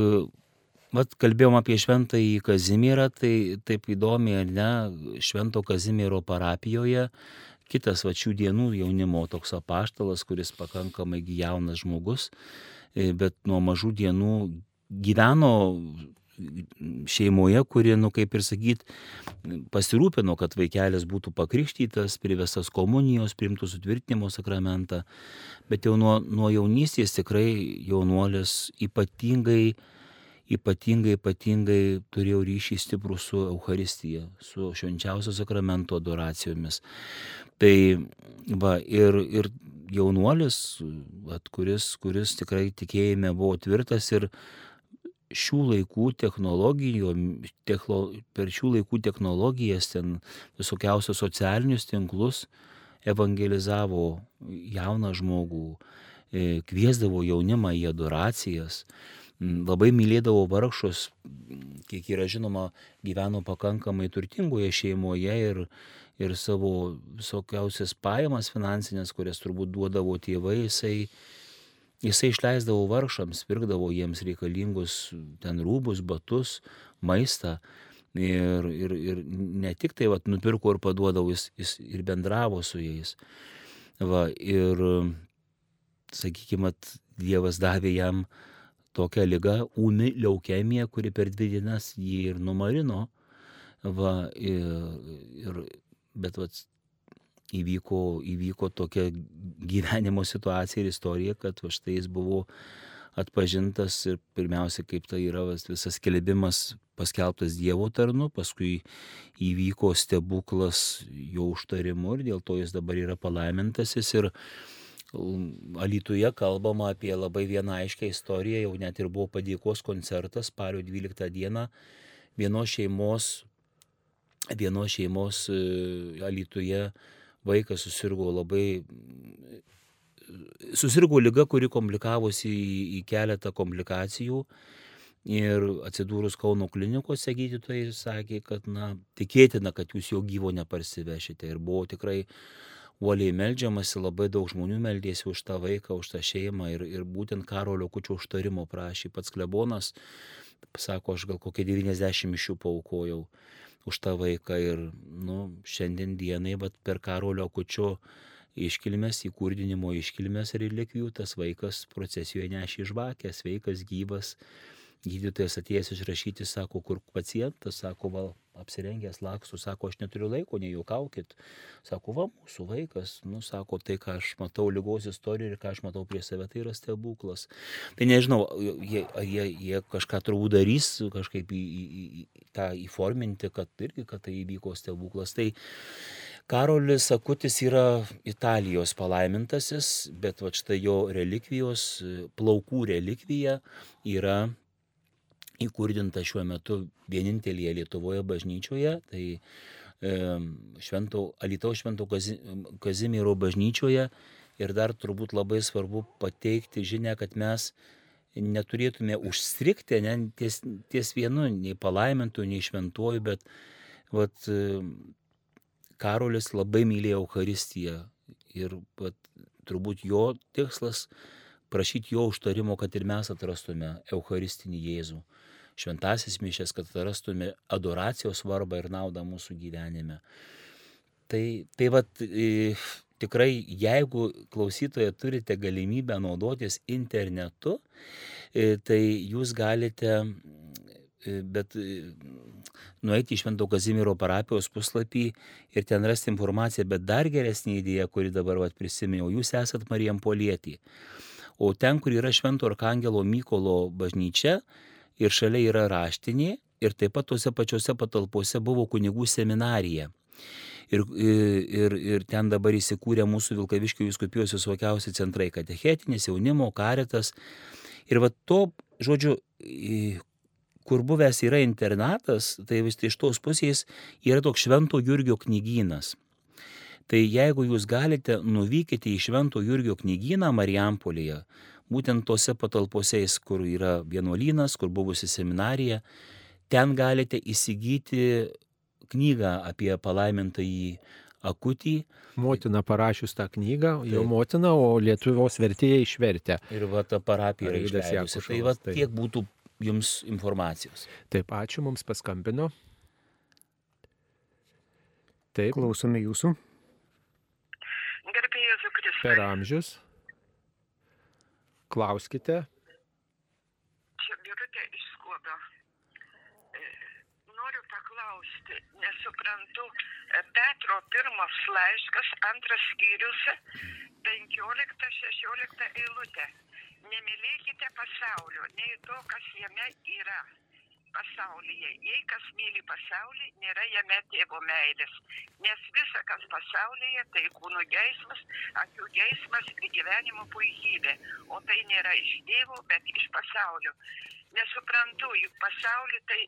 Speaker 2: Vat kalbėjom apie šventąjį Kazimierą, tai taip įdomiai, ar ne, Švento Kazimiero parapijoje. Kitas va šių dienų jaunimo toks apaštalas, kuris pakankamai jaunas žmogus, e, bet nuo mažų dienų gyveno šeimoje, kuri, nu kaip ir sakyt, pasirūpino, kad vaikelis būtų pakrikštytas, privestas komunijos, primtų sutvirtinimo sakramentą, bet jau nuo, nuo jaunystės tikrai jaunuolis ypatingai ypatingai, ypatingai turėjau ryšį stiprų su Euharistija, su švenčiausio sakramento adoracijomis. Tai va, ir, ir jaunuolis, va, kuris, kuris tikrai tikėjime buvo tvirtas ir šių laikų technologijų, techlo, per šių laikų technologijas, ten visokiausios socialinius tinklus evangelizavo jauną žmogų, e, kviesdavo jaunimą į adoracijas labai mylėdavo vargšus, kiek yra žinoma, gyveno pakankamai turtingoje šeimoje ir, ir savo visokiausias pajamas finansinės, kurias turbūt duodavo tėvai, jisai, jisai išleisdavo vargšams, pirkdavo jiems reikalingus ten rūbus, batus, maistą. Ir, ir, ir ne tik tai vat, nupirko ir paduodavo, jis, jis ir bendravo su jais. Va, ir, sakykime, Dievas davė jam uh, tokia lyga, ūmi leukemija, kuri per dvi dienas jį ir numarino. Va, ir, ir, bet va, įvyko, įvyko tokia gyvenimo situacija ir istorija, kad va, štai jis buvo atpažintas ir pirmiausia, kaip tai yra visas kelbimas paskelbtas Dievo tarnu, paskui įvyko stebuklas jo užtarimu ir dėl to jis dabar yra palaimintasis ir Alituje kalbama apie labai vieną aiškę istoriją, jau net ir buvo padėkos koncertas spalio 12 dieną vienos šeimos, vienos šeimos e, Alituje vaikas susirgo labai, susirgo lyga, kuri komplikavosi į, į keletą komplikacijų. Ir atsidūrus Kauno klinikose gydytojai sakė, kad na, tikėtina, kad jūs jo gyvo neparsivešite. Ir buvo tikrai uoliai melžiamasi, labai daug žmonių meldėsi už tą vaiką, už tą šeimą ir, ir būtent Karolio kučio užtarimo prašė. Pats klebonas. Sako, aš gal kokie 90 iš jų paukojau už tą vaiką. Ir nu, šiandien dienai, bet per Karolio kučio iškilmės, įkurdinimo iškilmės relikvijų tas vaikas procesijoje nešė žvakę, sveikas, gyvas gydytojas atėjęs išrašyti, sako, kur pacientas, sako, val, apsirengęs laksų, sako, aš neturiu laiko, nejuokaukit. Sako, va, mūsų vaikas, nu, sako, tai, ką aš matau lygos istorijoje ir ką aš matau prie save, tai yra stebuklas. Tai nežinau, jie, jie, jie kažką turbūt darys, kažkaip į, į, į, tą įforminti, kad irgi, kad tai įvyko stebuklas. Tai Karolis Akutis yra Italijos palaimintasis, bet va štai jo relikvijos, plaukų relikvija yra įkurdinta šiuo metu vienintelėje Lietuvoje bažnyčioje, tai švento, Alitaus švento Kazimiero bažnyčioje. Ir dar turbūt labai svarbu pateikti žinę, kad mes neturėtume užstrikti ne, ties, ties vienu, nei palaimintų, nei šventuoju, bet vat, Karolis labai mylėjo Eucharistiją. Ir vat, turbūt jo tikslas prašyti jo užtarimo, kad ir mes atrastume Eucharistinį Jėzų šventasis mišės, kad atrastume adoracijos svarbą ir naudą mūsų gyvenime. Tai, tai vad, tikrai, jeigu klausytoje turite galimybę naudotis internetu, tai jūs galite, bet nueiti į Švento Kazimiero parapijos puslapį ir ten rasti informaciją, bet dar geresnė idėja, kuri dabar vat, prisiminiau, jūs esat Marijam Polietį. O ten, kur yra Švento Arkangelo Mykolo bažnyčia, ir šalia yra raštinė ir taip pat tose pačiose patalpose buvo kunigų seminarija. Ir, ir, ir ten dabar įsikūrė mūsų Vilkaviškio viskupijos visokiausi centrai - katechetinis, jaunimo, karetas. Ir va to, žodžiu, kur buvęs yra internatas, tai vis iš tos pusės yra toks Švento Jurgio knygynas. Tai jeigu jūs galite, nuvykite į Švento Jurgio knygyną Marijampolėje, būtent tose patalpose, kur yra vienuolynas, kur buvusi seminarija, ten galite įsigyti knygą apie palaimintąjį akutį.
Speaker 1: Motina parašius tą knygą, Taip. jo motina, o Lietuvos vertėja išvertė.
Speaker 2: Ir va ta parapija yra išleidusi. Tai va tiek būtų jums informacijos.
Speaker 1: Taip, ačiū, mums paskambino. Taip.
Speaker 4: Klausome jūsų.
Speaker 3: Gerbėjai Jėzų Kristų.
Speaker 1: Per amžius. Klauskite.
Speaker 3: Čia Birutė iš Skuodo. E, noriu paklausti, nesuprantu, e, Petro pirmas laiškas, antras skyrius, 15-16 eilutė. Nemylėkite pasaulio, nei to, kas jame yra pasaulyje. Jei kas myli pasaulį, nėra jame tėvo meilės. Nes visa, kas pasaulyje, tai kūno geismas, akių geismas ir gyvenimo puikybė. O tai nėra iš tėvo, bet iš pasaulio. Nesuprantu, juk pasaulį tai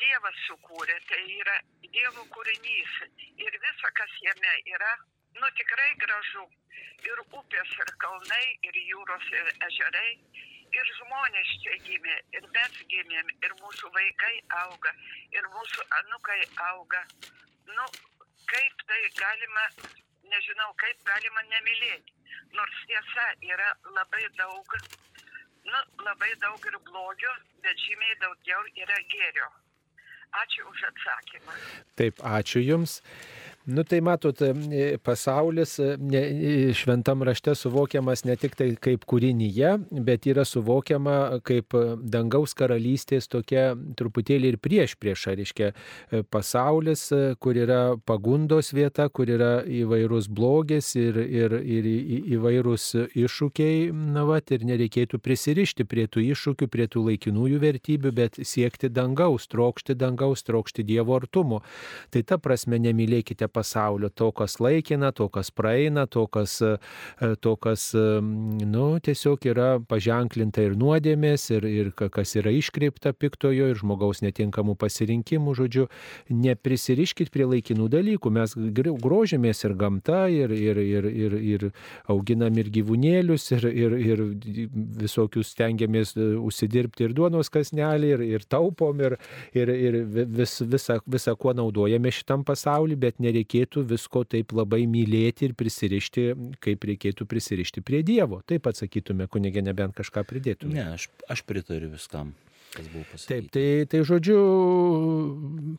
Speaker 3: Dievas sukūrė, tai yra Dievo kūrinys. Ir visa, kas jame yra, nu tikrai gražu. Ir upės, ir kalnai, ir jūros, ir ežerai ir žmonės čia gimė, ir mes gimėm, ir mūsų vaikai auga, ir mūsų anukai auga. Nu, kaip tai galima, nežinau, kaip galima nemylėti. Nors tiesa yra labai daug, nu, labai daug ir blogio, bet žymiai daugiau yra gėrio. Ačiū už atsakymą.
Speaker 1: Taip, ačiū Jums. Nu tai matot, e, pasaulis e, ne, e, šventam rašte suvokiamas ne tik tai kaip kūrinyje, bet yra suvokiama kaip dangaus karalystės tokia truputėlį ir prieš priešą, reiškia pasaulis, kur yra pagundos vieta, kur yra įvairūs blogis ir, ir, ir įvairūs iššūkiai, na va, ir nereikėtų prisirišti prie tų iššūkių, prie tų laikinųjų vertybių, bet siekti dangaus, trokšti dangaus, trokšti Dievo artumo. Tai ta prasme nemylėkite pasaulio, to, kas laikina, to, kas praeina, to, kas, e, to, kas nu, tiesiog yra paženklinta ir nuodėmės, ir, ir kas yra iškreipta piktojo ir žmogaus netinkamų pasirinkimų, žodžiu, neprisiriškit prie laikinų dalykų. Mes grožėmės ir gamta, ir, ir, ir, ir, ir auginam ir gyvūnėlius, ir, ir, ir visokius stengiamės e, užsidirbti ir duonos kasnelį, ir, ir taupom, ir, ir, ir vis, visą, visą, kuo naudojame šitam pasauliu, bet nereikia nereikėtų visko taip labai mylėti ir prisirišti, kaip reikėtų prisirišti prie Dievo. Taip atsakytume, kunigė, nebent kažką pridėtume.
Speaker 2: Ne, aš, aš pritariu viskam.
Speaker 1: Taip, tai, tai žodžiu,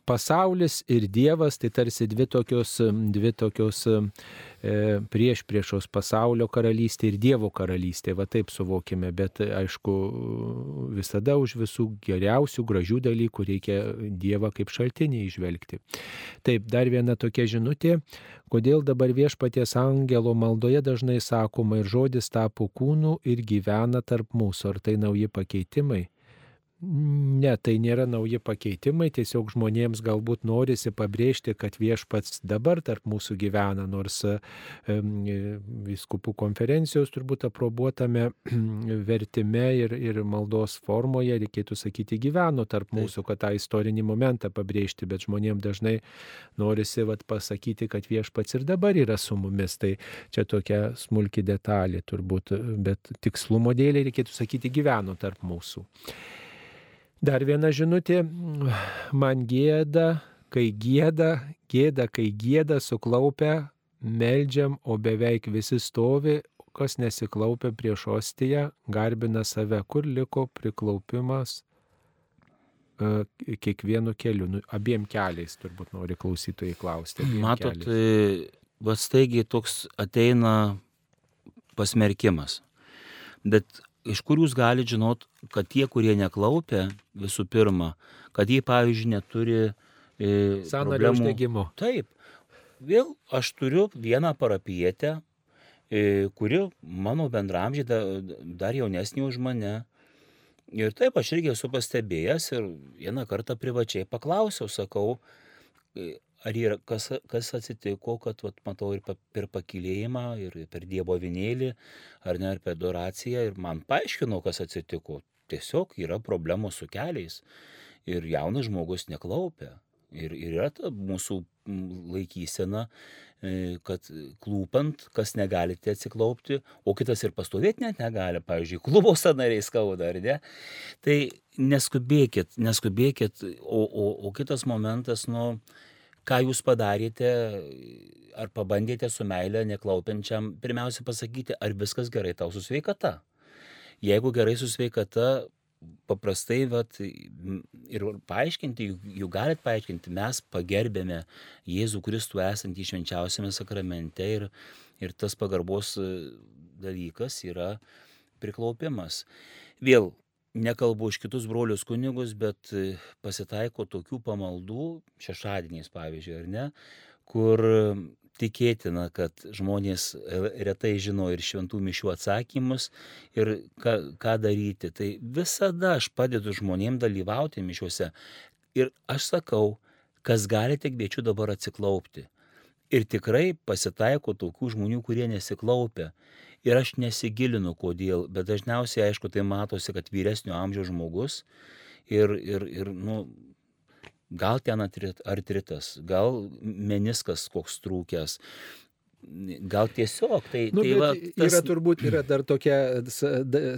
Speaker 1: pasaulis ir Dievas tai tarsi dvi tokios, dvi tokios e, prieš priešos pasaulio karalystė ir Dievo karalystė, va taip suvokime, bet aišku, visada už visų geriausių, gražių dalykų reikia Dievą kaip šaltinį išvelgti. Taip, dar viena tokia žinutė, kodėl dabar viešpaties angelo maldoje dažnai sakoma ir žodis tapo kūnu ir gyvena tarp mūsų, ar tai nauji pakeitimai? Ne, tai nėra nauji pakeitimai, tiesiog žmonėms galbūt norisi pabrėžti, kad viešpats dabar tarp mūsų gyvena, nors viskupų konferencijos turbūt aprobuotame vertime ir, ir maldos formoje, reikėtų sakyti, gyveno tarp mūsų, kad tą istorinį momentą pabrėžti, bet žmonėms dažnai norisi vat, pasakyti, kad viešpats ir dabar yra su mumis. Tai čia tokia smulki detalė turbūt, bet tikslumo dėlį reikėtų sakyti, gyveno tarp mūsų. Dar viena žinutė, man gėda, kai gėda, gėda, kai gėda suklaupę, meldžiam, o beveik visi stovi, kas nesiklaupia prieš ostiją, garbina save, kur liko priklaupimas uh, kiekvienu keliu, nu, abiem keliais turbūt nori klausytojai klausti.
Speaker 2: Matot, keliais. va staigiai toks ateina pasmerkimas. Bet iš kur jūs galite žinot, kad tie, kurie neklaupia, visų pirma, kad jie, pavyzdžiui, neturi
Speaker 1: e, sąnario uždegimo.
Speaker 2: Taip. Vėl aš turiu vieną parapietę, e, kuri mano bendramžiai da, dar jaunesnė už mane. Ir taip aš irgi esu pastebėjęs ir vieną kartą privačiai paklausiau, sakau, e, ar yra kas, kas atsitiko, kad vat, matau ir per pakilėjimą, ir per Dievo vinėlį, ar ne, ir per adoraciją, ir man paaiškino, kas atsitiko. Tiesiog yra problemos su keliais ir jaunas žmogus neklaupia. Ir, ir yra ta mūsų laikysena, e, kad klūpant, kas negalite atsiklaupti, o kitas ir pastovėti net negali, pavyzdžiui, klubo sanariai skauda, ar ne? Tai neskubėkit, neskubėkit, o, o, o kitas momentas, nu, ką jūs padarėte, ar pabandėte su meilė neklaupiančiam, pirmiausia pasakyti, ar viskas gerai tau su sveikata. Jeigu gerai su sveikata, paprastai, vat, ir paaiškinti, jų galit paaiškinti, mes pagerbėme Jėzų Kristų esantį švenčiausiame sakramente ir, ir tas pagarbos dalykas yra priklaupimas. Vėl nekalbu už kitus brolius kunigus, bet e, pasitaiko tokių pamaldų, šešadieniais pavyzdžiui, ar ne, kur tikėtina, kad žmonės e, retai žino ir šventų mišių atsakymus ir ką, ką daryti. Tai visada aš padedu žmonėms dalyvauti mišiuose ir aš sakau, kas galite, kviečiu dabar atsiklaupti. Ir tikrai pasitaiko tokių žmonių, kurie nesiklaupia ir aš nesigilinu kodėl, bet dažniausiai, aišku, tai matosi, kad vyresnio amžiaus žmogus ir, ir, ir nu, gal ten artritas, gal meniskas koks trūkęs, Gal tiesiog tai,
Speaker 1: nu,
Speaker 2: tai va,
Speaker 1: tas... yra turbūt yra dar tokia,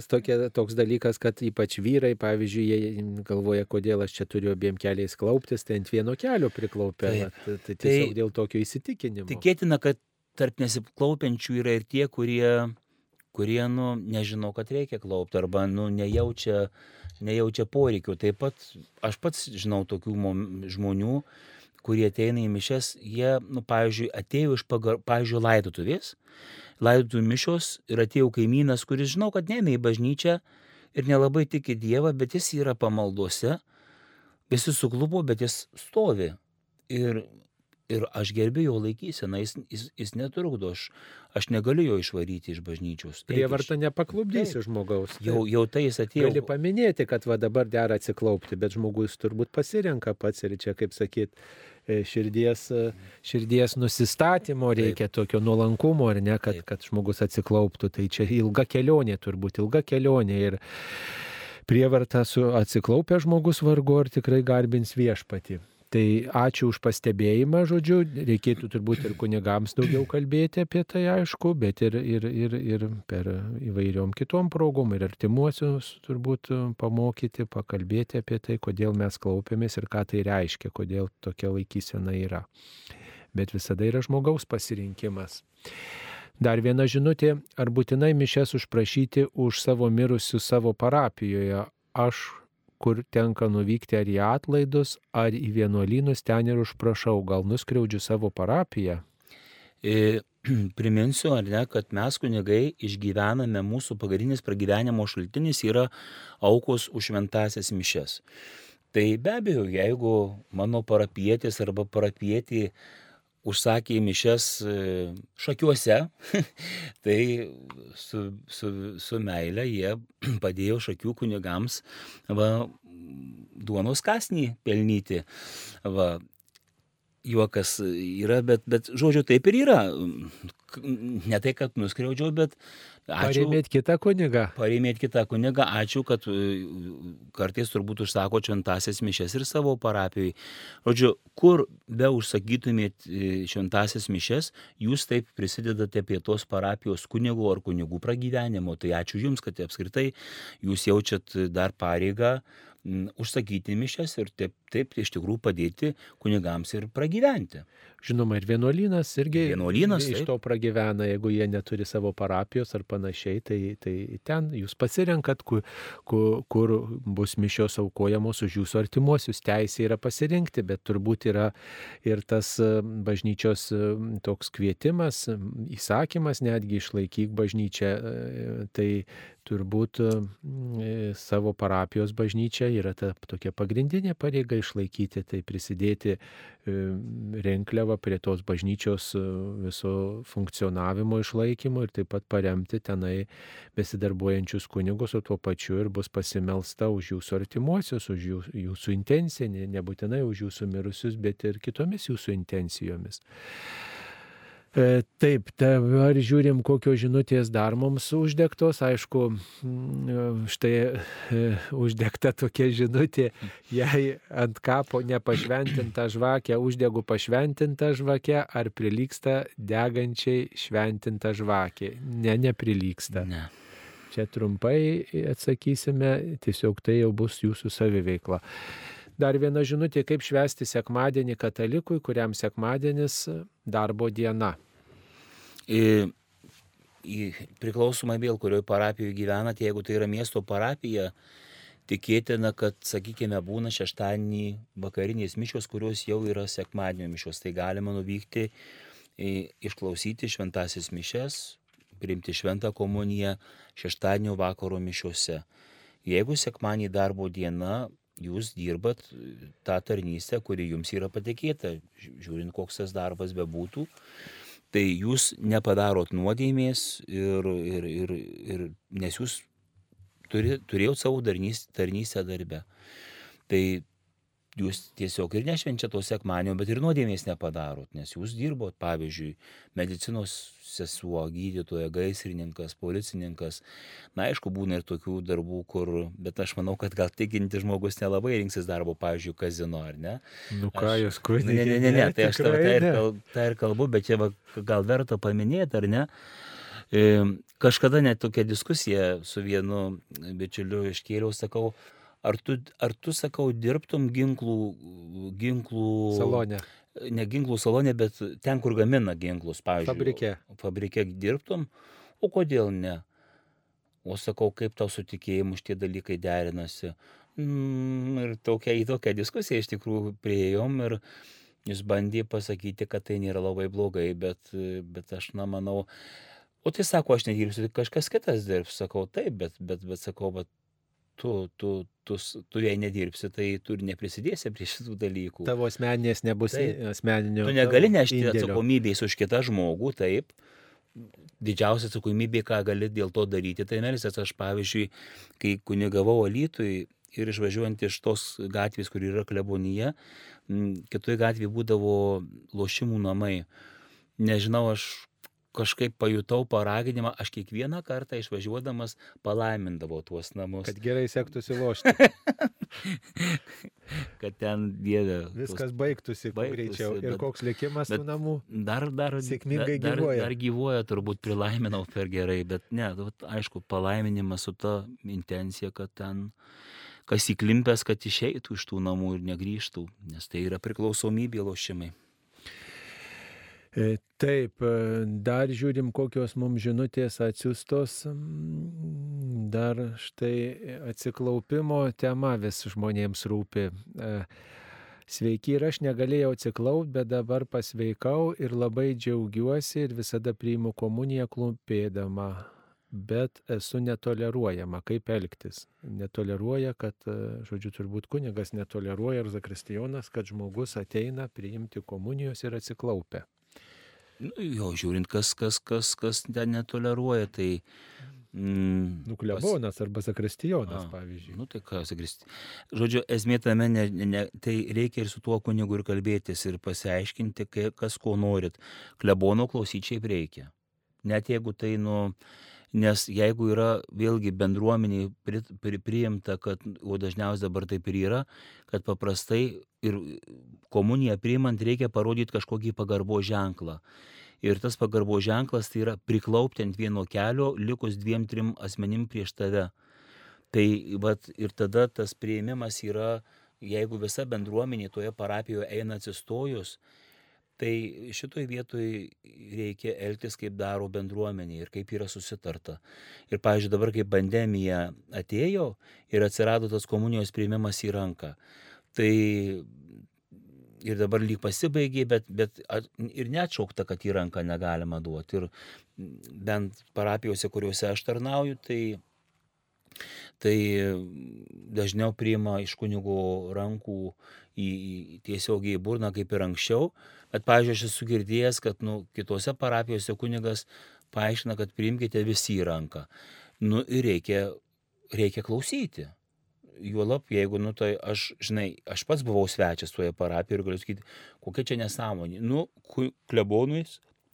Speaker 1: tokia, toks dalykas, kad ypač vyrai, pavyzdžiui, jie galvoja, kodėl aš čia turiu abiem keliais klauptis, tai ant vieno kelio priklaupia. Tai, tai tiesiog tai, dėl tokio įsitikinimo.
Speaker 2: Tikėtina, kad tarp nesiklaupiančių yra ir tie, kurie, kurie nu, nežino, kad reikia klaupti arba nu, nejaučia, nejaučia poreikių. Taip pat aš pats žinau tokių žmonių, kurie ateina į mišes, jie, nu, pavyzdžiui, atėjo iš, pagar, pavyzdžiui, laidotuvės, laidotuvių mišos ir atėjo kaimynas, kuris žinau, kad neina į bažnyčią ir nelabai tiki Dievą, bet jis yra pamaldose, visi suklupo, bet jis stovi. Ir ir aš gerbiu jo laikyseną, jis, jis, jis netrukdo, aš, aš negaliu jo išvaryti iš bažnyčios.
Speaker 1: Prievarta nepaklubdysi žmogaus.
Speaker 2: Taip. Jau, jau tai jis atėjo.
Speaker 1: Gali paminėti, kad va dabar dera atsiklaupti, bet žmogus turbūt pasirenka pats ir čia, kaip sakyt, e, širdies, e, širdies nusistatymo reikia, Taip. tokio nuolankumo, ar ne, kad, Taip. kad žmogus atsiklauptų. Tai čia ilga kelionė, turbūt ilga kelionė. Ir prievarta su atsiklaupę žmogus vargu ar tikrai garbins viešpati. Tai ačiū už pastebėjimą, žodžiu, reikėtų turbūt ir kunigams daugiau kalbėti apie tai, aišku, bet ir, ir, ir, ir per įvairiom kitom progom ir artimuosius turbūt pamokyti, pakalbėti apie tai, kodėl mes klaupėmės ir ką tai reiškia, kodėl tokia laikysena yra. bet visada yra žmogaus pasirinkimas. Dar viena žinutė, ar būtinai mišes užprašyti už savo mirusius savo parapijoje. Aš, kur tenka nuvykti ar į atlaidus, ar į vienuolynus, ten ir užprašau, gal nuskriaudžiu savo parapiją.
Speaker 2: E, priminsiu, ar ne, kad mes kunigai išgyvename, mūsų pagrindinis pragyvenimo šaltinis yra aukos už šventasias mišes. Tai be abejo, jeigu mano parapietis arba parapietį užsakė mišes e, šakiuose, tai su, su, su meile jie padėjo šakių kunigams va, duonos kasnį pelnyti. Va, juokas yra, bet, bet žodžiu, taip ir yra. Ne tai, kad nuskriaudžiau, bet
Speaker 1: ačiū. Parėmėt kitą kunigą.
Speaker 2: Parėmėt kitą kunigą, ačiū, kad e, kartais turbūt užsako šventasias mišes ir savo parapijai. Žodžiu, kur be užsakytumėt e, šventasias mišes, jūs taip prisidedate prie tos parapijos kunigų ar kunigų pragyvenimo. Tai ačiū Jums, kad apskritai jūs jaučiat dar pareigą užsakyti mišes ir taip, taip iš tikrųjų padėti kunigams ir pragyventi.
Speaker 1: Žinoma, ir vienuolynas irgi
Speaker 2: vienuolynas,
Speaker 1: iš to pragyvena, jeigu jie neturi savo parapijos ar panašiai, tai, tai ten jūs pasirenkat, kur, kur, kur bus mišios aukojamos už jūsų artimuosius. Teisė yra pasirinkti, bet turbūt yra ir tas bažnyčios toks kvietimas, įsakymas netgi išlaikyk bažnyčią. E, tai turbūt savo parapijos bažnyčia yra ta tokia pagrindinė pareiga išlaikyti, tai prisidėti renkliavą prie tos bažnyčios viso funkcionavimo išlaikymo ir taip pat paremti tenai besidarbuojančius kunigus, o tuo pačiu ir bus pasimelsta už jūsų artimuosius, už jūsų intenciją, nebūtinai už jūsų mirusius, bet ir kitomis jūsų intencijomis. E, taip, dabar žiūrim, kokios žinutės dar mums uždegtos. Aišku, mm, štai e, uždegta tokia žinutė, jei ant kapo nepašventinta žvakė, uždegu pašventinta žvakė, ar prilyksta degančiai šventinta žvakė. Ne, neprilyksta.
Speaker 2: Ne.
Speaker 1: Čia trumpai atsakysime, tiesiog tai jau bus jūsų saviveikla. Dar viena žinutė, kaip švesti sekmadienį katalikui, kuriam sekmadienis darbo diena
Speaker 2: į, į priklausomai vėl, kurioje parapijoje gyvenate, jeigu tai yra miesto parapija, tikėtina, kad, sakykime, būna šeštadienį vakarinės mišios, kurios jau yra sekmadienio mišios. Tai galima nuvykti, išklausyti šventasis mišes, priimti šventą komuniją šeštadienio vakaro mišiuose. Jeigu sekmadienį darbo diena, jūs dirbat tą tarnystę, kuri jums yra patikėta, žiūrint, koks tas darbas bebūtų, tai jūs nepadarot nuodėmės ir, ir, ir, ir nes jūs turi, turėjot savo tarnystę darbę. Tai jūs tiesiog ir nešvenčiat to sekmanio, bet ir nuodėmės nepadarot, nes jūs dirbot, pavyzdžiui, medicinos sesuo, gydytoja, gaisrininkas, policininkas. Na, aišku, būna ir tokių darbų, kur, bet aš manau, kad gal tikinti žmogus nelabai rinksis darbo, pavyzdžiui, kazino, ar ne?
Speaker 1: Nu ką jūs kurite?
Speaker 2: Ne, ne, ne, ne, tai aš tai ir, tai ir kalbu, bet čia va, gal verta paminėti, ar ne? Kažkada net tokia diskusija su vienu bičiuliu iškėliau, sakau, ar tu, ar tu sakau, dirbtum ginklų, ginklų
Speaker 1: salone.
Speaker 2: Ne ginklų salone, bet ten, kur gamina ginklus, pavyzdžiui.
Speaker 1: Fabrike.
Speaker 2: Fabrike dirbtum, o kodėl ne? O sakau, kaip tau su tikėjimu šitie dalykai derinasi. Mm, ir tokia, į tokią diskusiją iš tikrųjų prieėjom ir jis bandė pasakyti, kad tai nėra labai blogai, bet, bet aš, na, manau, o tai sako, aš nedirbsiu, tai kažkas kitas dirbs, sakau, taip, bet, bet, bet sakau, bet tu, tu, tu, tu jei nedirbsi, tai tu ir neprisidėsi prie šitų dalykų.
Speaker 1: Tavo asmeninės nebus taip. asmeninio.
Speaker 2: Tu negali nešti atsakomybės už kitą žmogų, taip. Didžiausia atsakomybė, ką gali dėl to daryti, tai melsis. Aš pavyzdžiui, kai kunigavau Alytui ir išvažiuojant iš tos gatvės, kur yra klebonija, kitoje gatvėje būdavo lošimų namai. Nežinau, aš kažkaip pajutau paraginimą, aš kiekvieną kartą išvažiuodamas palaimindavau tuos namus.
Speaker 1: Kad gerai sektųsi lošti.
Speaker 2: kad ten dievė.
Speaker 1: Viskas baigtųsi, baigtųsi greičiau. Ir koks likimas tų namų?
Speaker 2: Dar, dar,
Speaker 1: sėkmingai
Speaker 2: dar,
Speaker 1: gyvuoja.
Speaker 2: Dar, dar gyvuoja, turbūt prilaiminau per gerai, bet ne, aišku, palaiminimas su ta intencija, kad ten kas įklimpęs, kad išeitų iš tų namų ir negrįžtų, nes tai yra priklausomybė lošimai.
Speaker 1: E, taip, e, dar žiūrim, kokios mums žinutės atsiustos. Mm, dar štai atsiklaupimo tema vis žmonėms rūpi. E, sveiki ir aš negalėjau atsiklaupti, bet dabar pasveikau ir labai džiaugiuosi ir visada priimu komuniją klumpėdama bet esu netoleruojama, kaip elgtis. Netoleruoja, kad, žodžiu, turbūt kunigas netoleruoja ir zakristijonas, kad žmogus ateina priimti komunijos ir atsiklaupia.
Speaker 2: Nu, jo, žiūrint, kas, kas, kas, kas ten netoleruoja, tai...
Speaker 1: Mm, Nuklebonas pas... arba zakristijonas, pavyzdžiui.
Speaker 2: Nu, tai ką, zakristijonas. Žodžiu, esmė tame, ne, ne, tai reikia ir su tuo kunigu ir kalbėtis ir pasiaiškinti, kas ko norit. Klebono klausyčiai reikia. Net jeigu tai, nu, nes jeigu yra vėlgi bendruomeniai pri, pri, priimta, kad, o dažniausiai dabar taip ir yra, kad paprastai ir komuniją priimant reikia parodyti kažkokį pagarbo ženklą. Ir tas pagarbo ženklas tai yra priklaupti ant vieno kelio, likus dviem, trim asmenim prieš tave. Tai vat, ir tada tas prieimimas yra, jeigu visa bendruomenė toje parapijoje eina atsistojus, Tai šitoj vietoj reikia elgtis, kaip daro bendruomenė ir kaip yra susitarta. Ir, pavyzdžiui, dabar, kai pandemija atėjo ir atsirado tas komunijos priėmimas į ranką, tai ir dabar lyg pasibaigė, bet, bet ir neatšaukta, kad į ranką negalima duoti. Ir bent parapijose, kuriuose aš tarnauju, tai tai dažniau priima iš kunigo rankų į, į, tiesiogiai į burną kaip ir anksčiau, bet, pavyzdžiui, aš esu girdėjęs, kad nu, kitose parapijose kunigas paaiškina, kad priimkite visi į ranką. Nu ir reikia, reikia klausyti. Juolap, jeigu, nu, tai aš, žinai, aš pats buvau svečias toje parapijoje ir galiu sakyti, kokia čia nesąmonė. Nu, klebonui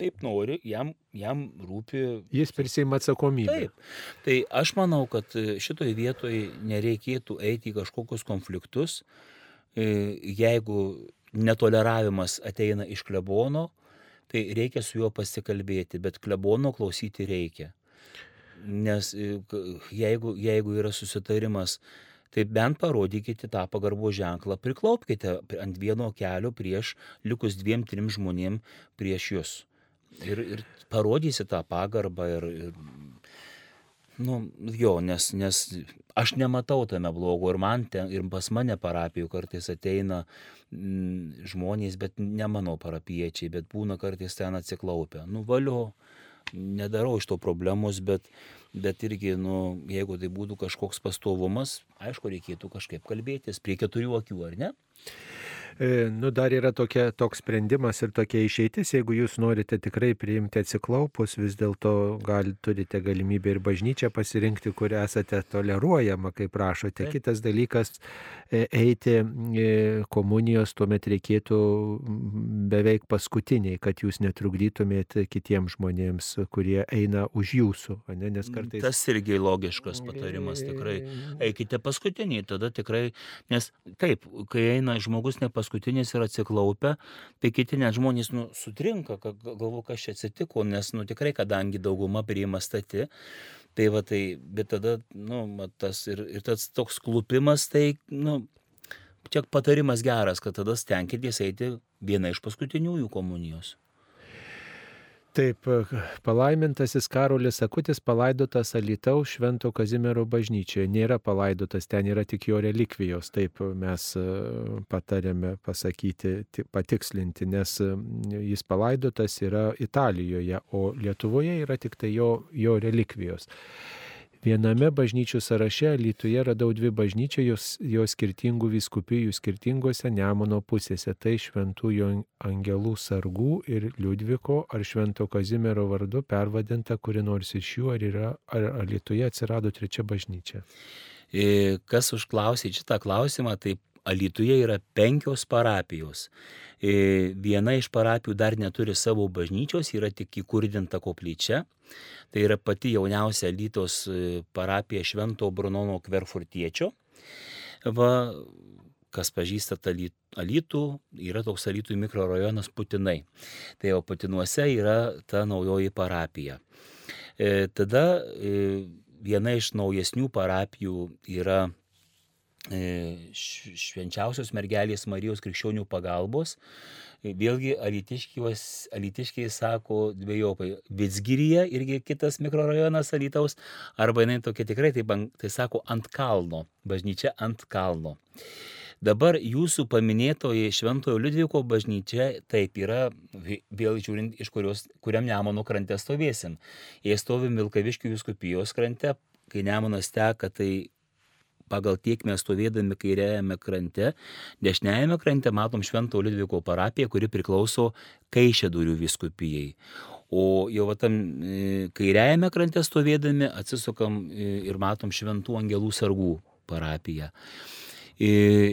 Speaker 2: taip nori, jam, jam rūpi.
Speaker 1: Jis prisima atsakomybę.
Speaker 2: Taip. Tai aš manau, kad šitoje vietoje nereikėtų eiti į kažkokius konfliktus, e, jeigu netoleravimas ateina iš klebono, tai reikia su juo pasikalbėti, bet klebono klausyti reikia. Nes e, jeigu, jeigu yra susitarimas, tai bent parodykite tą pagarbo ženklą, priklaupkite ant vieno kelio prieš likus dviem, trim žmonėm prieš jūs ir, ir parodysi tą pagarbą ir, ir nu, jo, nes, nes aš nematau tame blogo ir man ten, ir pas mane parapijų kartais ateina mm, žmonės, bet ne mano parapiečiai, bet būna kartais ten atsiklaupę. Nu, valio, nedarau iš to problemos, bet, bet irgi, nu, jeigu tai būtų kažkoks pastovumas, aišku, reikėtų kažkaip kalbėtis prie keturių akių, ar ne?
Speaker 1: E, nu, dar yra tokia, toks sprendimas ir tokia išeitis, jeigu jūs norite tikrai priimti atsiklaupus, vis dėlto gal, turite galimybę ir bažnyčią pasirinkti, kur esate toleruojama, kaip prašote. Taip. Kitas dalykas, e, eiti e, komunijos tuomet reikėtų beveik paskutiniai, kad jūs netrukdytumėte kitiems žmonėms, kurie eina už jūsų. Ne? Nes
Speaker 2: kartais... Tas irgi logiškas patarimas tikrai. Eikite paskutiniai, tada tikrai, nes taip, kai eina žmogus nepaskutinį, paskutinis ir atsiklaupia, tai kiti net žmonės nu, sutrinka, galvo, kas čia atsitiko, nes nu, tikrai, kadangi dauguma priima stati, tai va tai, bet tada, nu, tas ir, ir tas toks klupimas, tai, nu, čia patarimas geras, kad tada stenkitės eiti viena iš paskutiniųjų komunijos.
Speaker 1: Taip, palaimintasis Karolis Akutis palaidotas Alitaus Švento Kazimiero bažnyčioje. Nėra palaidotas, ten yra tik jo relikvijos. Taip mes e, patarėme pasakyti, patikslinti, nes e, jis palaidotas yra Italijoje, o Lietuvoje yra tik tai jo, jo relikvijos. Viename bažnyčių sąraše Lietuvoje radau dvi bažnyčios, jos, skirtingų viskupijų skirtingose Nemono pusėse. Tai Šventųjų Angelų sargų ir Liudviko ar Švento Kazimiero vardu pervadinta kuri nors iš jų, ar, yra, ar, ar Lietuvoje atsirado trečia bažnyčia.
Speaker 2: E, kas užklausė šitą klausimą, tai Alytuje yra penkios parapijos. E, viena iš parapijų dar neturi savo bažnyčios, yra tik įkurdinta koplyčia. Tai yra pati jauniausia Alytos e, parapija Švento Brunono Kverfurtiečio. Va, kas pažįsta Alytų, yra toks Alytų mikrorajonas Putinai. Tai jau Putinuose yra ta naujoji parapija. E, tada e, viena iš naujesnių parapijų yra švenčiausios mergelės Marijos krikščionių pagalbos. Vėlgi alitiškiai sako dviejopai. Vitsgiryje irgi kitas mikrorajonas Alitaus, arba jinai tokia tikrai, tai, tai sako ant kalno, bažnyčia ant kalno. Dabar jūsų paminėtoji Šventojo Liudviko bažnyčia taip yra, vėl žiūrint, iš kurios, kuriam Nemono krante stovėsim. Jei stovim Vilkaviškių viskupijos krante, kai Nemonas teka, tai pagal tiek mes stovėdami kairiajame krante, dešiniajame krante matom Šventojo Liudviko parapiją, kuri priklauso Kaišėdurių viskupijai. O jau tam e, kairiajame krante stovėdami atsisukam e, ir matom Šventų angelų sargų parapiją.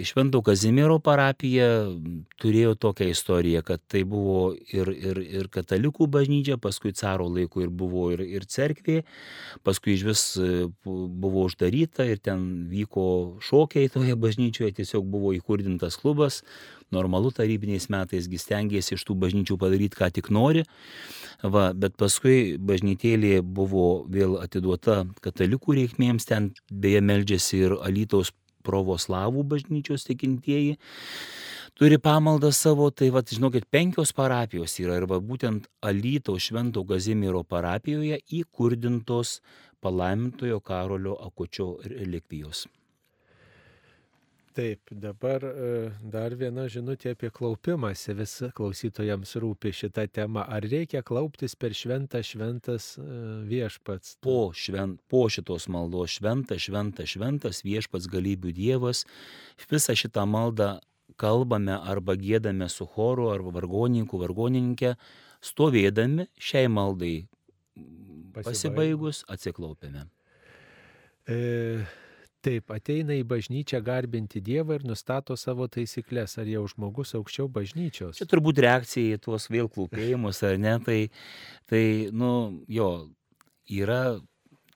Speaker 2: Švento Kazimiero parapija turėjo tokią istoriją, kad tai buvo ir, ir, ir katalikų bažnyčia, paskui caro laikų ir buvo ir, ir cerkvė, paskui iš vis e, buvo uždaryta ir ten vyko šokiai toje bažnyčioje, tiesiog buvo įkurdintas klubas, normalu tarybiniais metais stengiasi iš tų bažnyčių padaryti, ką tik nori. Va, bet paskui bažnytėlė buvo vėl atiduota katalikų reikmėms, ten beje meldžiasi ir Alytaus pravoslavų bažnyčios tikintieji turi pamaldą savo, tai vad, žinokit, penkios parapijos yra ir va būtent Alyto Švento Gazimiero parapijoje įkurdintos palaimintojo Karolio Akučio relikvijos.
Speaker 1: Taip, dabar e, dar viena žinutė apie klaupimąsi. Vis klausytojams rūpi šitą temą. Ar reikia klauptis per šventą šventas e, viešpats?
Speaker 2: Po, švent, po šitos maldos šventas, šventas, šventas viešpats galybių dievas. Visą šitą maldą kalbame arba gėdame su choru arba vargonininku, vargonininke, stovėdami šiai maldai pasibaigus atsiklaupėme.
Speaker 1: E Taip, ateina į bažnyčią garbinti Dievą ir nustato savo taisyklės, ar jau žmogus aukščiau bažnyčios.
Speaker 2: Čia turbūt reakcija į tuos vėl klūpėjimus, ar ne, tai, tai nu, jo, yra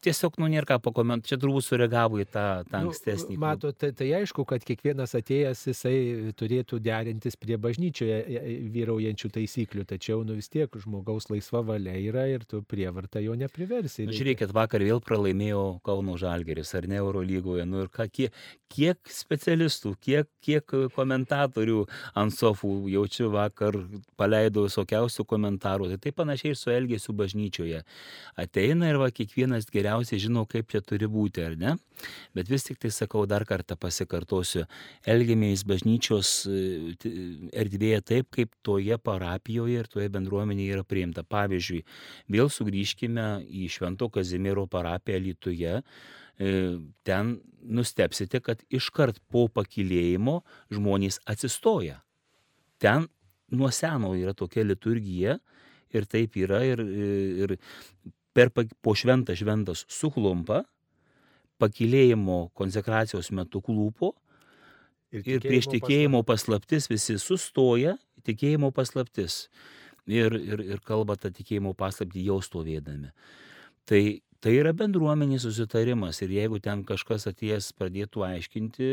Speaker 2: tiesiog, nu, nėra ką pakomentuoti, čia turbūt sureagavo į tą, tą nu, ankstesnį.
Speaker 1: Nu, mato, tai, tai aišku, kad kiekvienas atėjęs jisai turėtų derintis prie bažnyčioje e, e, vyraujančių taisyklių, tačiau, nu vis tiek žmogaus laisva valia yra ir tu prievartą jo nepriversi.
Speaker 2: Na, žiūrėkit, vakar vėl pralaimėjo Kauno Žalgeris, ar ne Eurolygoje, nu ir ką, kiek, kiek specialistų, kiek, kiek komentatorių ant sofų jaučiu vakar paleido visokiausių komentarų, tai taip panašiai ir su elgesiu bažnyčioje. Ateina ir va kiekvienas geriausias geriausiai žino, kaip čia turi būti, ar ne? Bet vis tik tai sakau, dar kartą pasikartosiu, elgiamės bažnyčios e, erdvėje taip, kaip toje parapijoje ir toje bendruomenėje yra priimta. Pavyzdžiui, vėl sugrįžkime į Švento Kazimiero parapiją Lietuvoje e, ten nustepsite, kad iškart po pakilėjimo žmonės atsistoja. Ten nuo seno yra tokia liturgija ir taip yra ir, ir per po šventą šventas suklumpa, pakilėjimo konsekracijos metu klūpo ir, ir prieš tikėjimo paslaptis visi sustoja, tikėjimo paslaptis ir, ir, ir kalba tą tikėjimo paslaptį jau stovėdami. Tai Tai yra bendruomenės susitarimas ir jeigu ten kažkas atėjęs pradėtų aiškinti,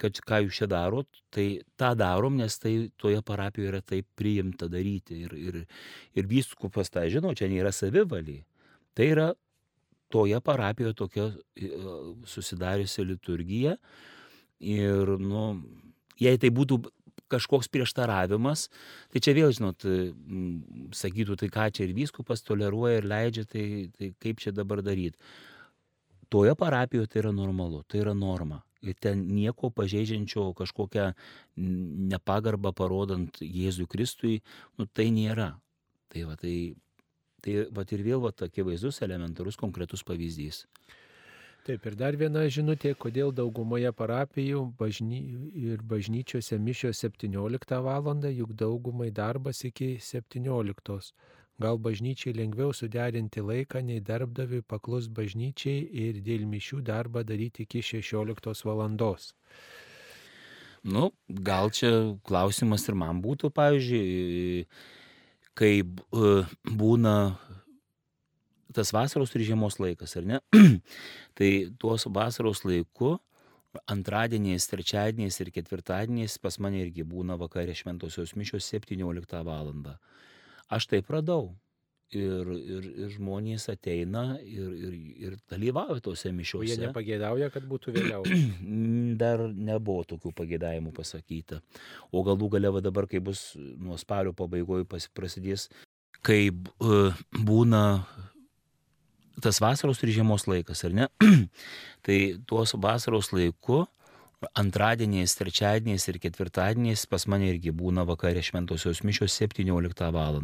Speaker 2: kad ką jūs čia darot, tai tą darom, nes tai toje parapijoje yra taip priimta daryti. Ir, ir, ir vyskupas tą žino, čia nėra savivaliai. Tai yra toje parapijoje tokia e, susidariusi liturgija. Ir, nu, jei tai būtų kažkoks prieštaravimas, tai čia vėl, žinot, sakytų, tai ką čia ir vyskupas toleruoja ir leidžia, tai, tai kaip čia dabar daryti. Toje parapijoje tai yra normalu, tai yra norma. Ir ten nieko pažeidžiančio kažkokią nepagarbą parodant Jėzui Kristui, nu tai nėra. Tai va, tai, tai va ir vėl va, akivaizdus elementarus konkretus pavyzdys.
Speaker 1: Taip, ir dar viena žinutė, kodėl daugumoje parapijų bažny, ir bažnyčiose mišios 17 val. juk daugumai darbas iki 17. Gal bažnyčiai lengviau suderinti laiką, nei darbdaviui paklus bažnyčiai ir dėl mišių darbą daryti iki 16 val.
Speaker 2: Nu, gal čia klausimas ir man būtų, pavyzdžiui, kai būna tas vasaros ir žiemos laikas, ar ne? tai tuos vasaros laiku antradieniais, trečiadieniais ir ketvirtadieniais pas mane irgi būna vakarė šventosios mišios 17 val. Aš taip radau. ir, ir, ir žmonės ateina ir, ir, ir dalyvauja tose
Speaker 1: O jie
Speaker 2: mišiuose.
Speaker 1: nepagėdauja, kad būtų vėliau.
Speaker 2: Dar nebuvo tokių pagėdavimų pasakyta. O galų gale dabar, kai bus nuo spalio pabaigoje prasidės, kai uh, būna tas vasaros ir žiemos laikas, ar ne? tai tuos vasaros laiku antradieniais, trečiadieniais ir ketvirtadieniais pas mane irgi būna vakarė šventosios mišios 17 val.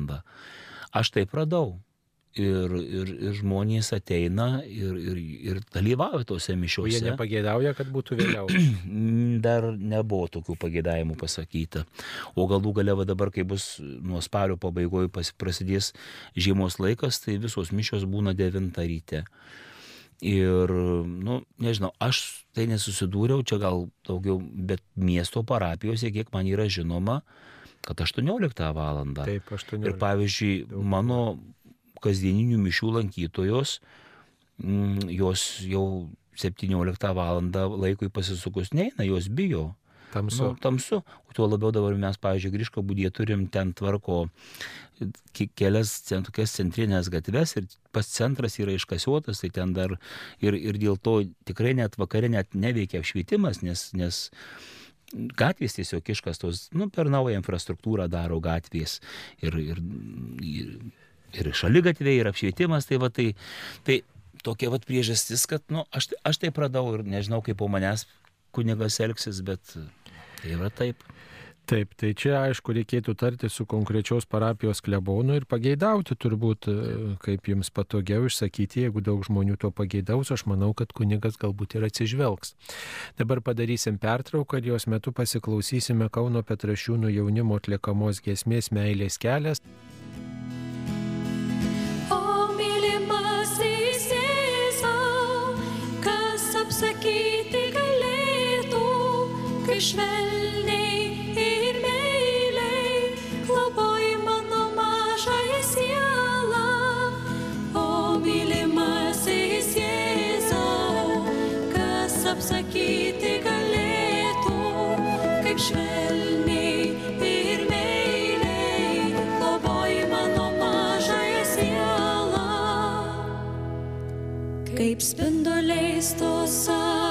Speaker 2: Aš taip radau. Ir, ir, ir žmonės ateina ir, ir, ir dalyvauja tose
Speaker 1: O jie nepagėdauja, kad būtų vėliau.
Speaker 2: Dar nebuvo tokių pagėdavimų pasakyta. O galų gale va dabar, kai bus nuo spalio pabaigoje prasidės žiemos laikas, tai visos mišios būna 9 ryte. Ir, nu, nežinau, aš tai nesusidūriau, čia gal daugiau, bet miesto parapijose, kiek man yra žinoma, kad 18 val.
Speaker 1: Taip, 18.
Speaker 2: Ir pavyzdžiui,
Speaker 1: Daug
Speaker 2: mano kasdieninių mišių lankytojos, mm, jos jau 17 val. laikui pasisukus neina, jos bijo.
Speaker 1: Tamsu.
Speaker 2: Nu, tamsu. O tuo labiau dabar mes, pavyzdžiui, Grįžko būdė turim ten tvarko ke- kelias tokias centrinės gatves ir pats centras yra iškasiuotas, tai ten dar ir, ir dėl to tikrai net vakare net neveikia apšvietimas, nes, nes gatvės tiesiog iškastos, nu, per naują infrastruktūrą daro gatvės ir, ir, ir, ir šalygatviai, ir apšvietimas, tai va tai, tai tokia va priežastis, kad, nu, aš, aš tai pradau ir nežinau, kaip po manęs kunigas elgsis, bet tai yra taip.
Speaker 1: Taip, tai čia aišku reikėtų tarti su konkrečios parapijos klebonu ir pageidauti turbūt, e, kaip jums patogiau išsakyti, jeigu daug žmonių to pageidaus, aš manau, kad kunigas galbūt ir atsižvelgs. Dabar padarysim pertrauką ir jos metu pasiklausysime Kauno Petrašiūnų jaunimo atliekamos giesmės Meilės kelias.
Speaker 4: Kaip spinduliais to savo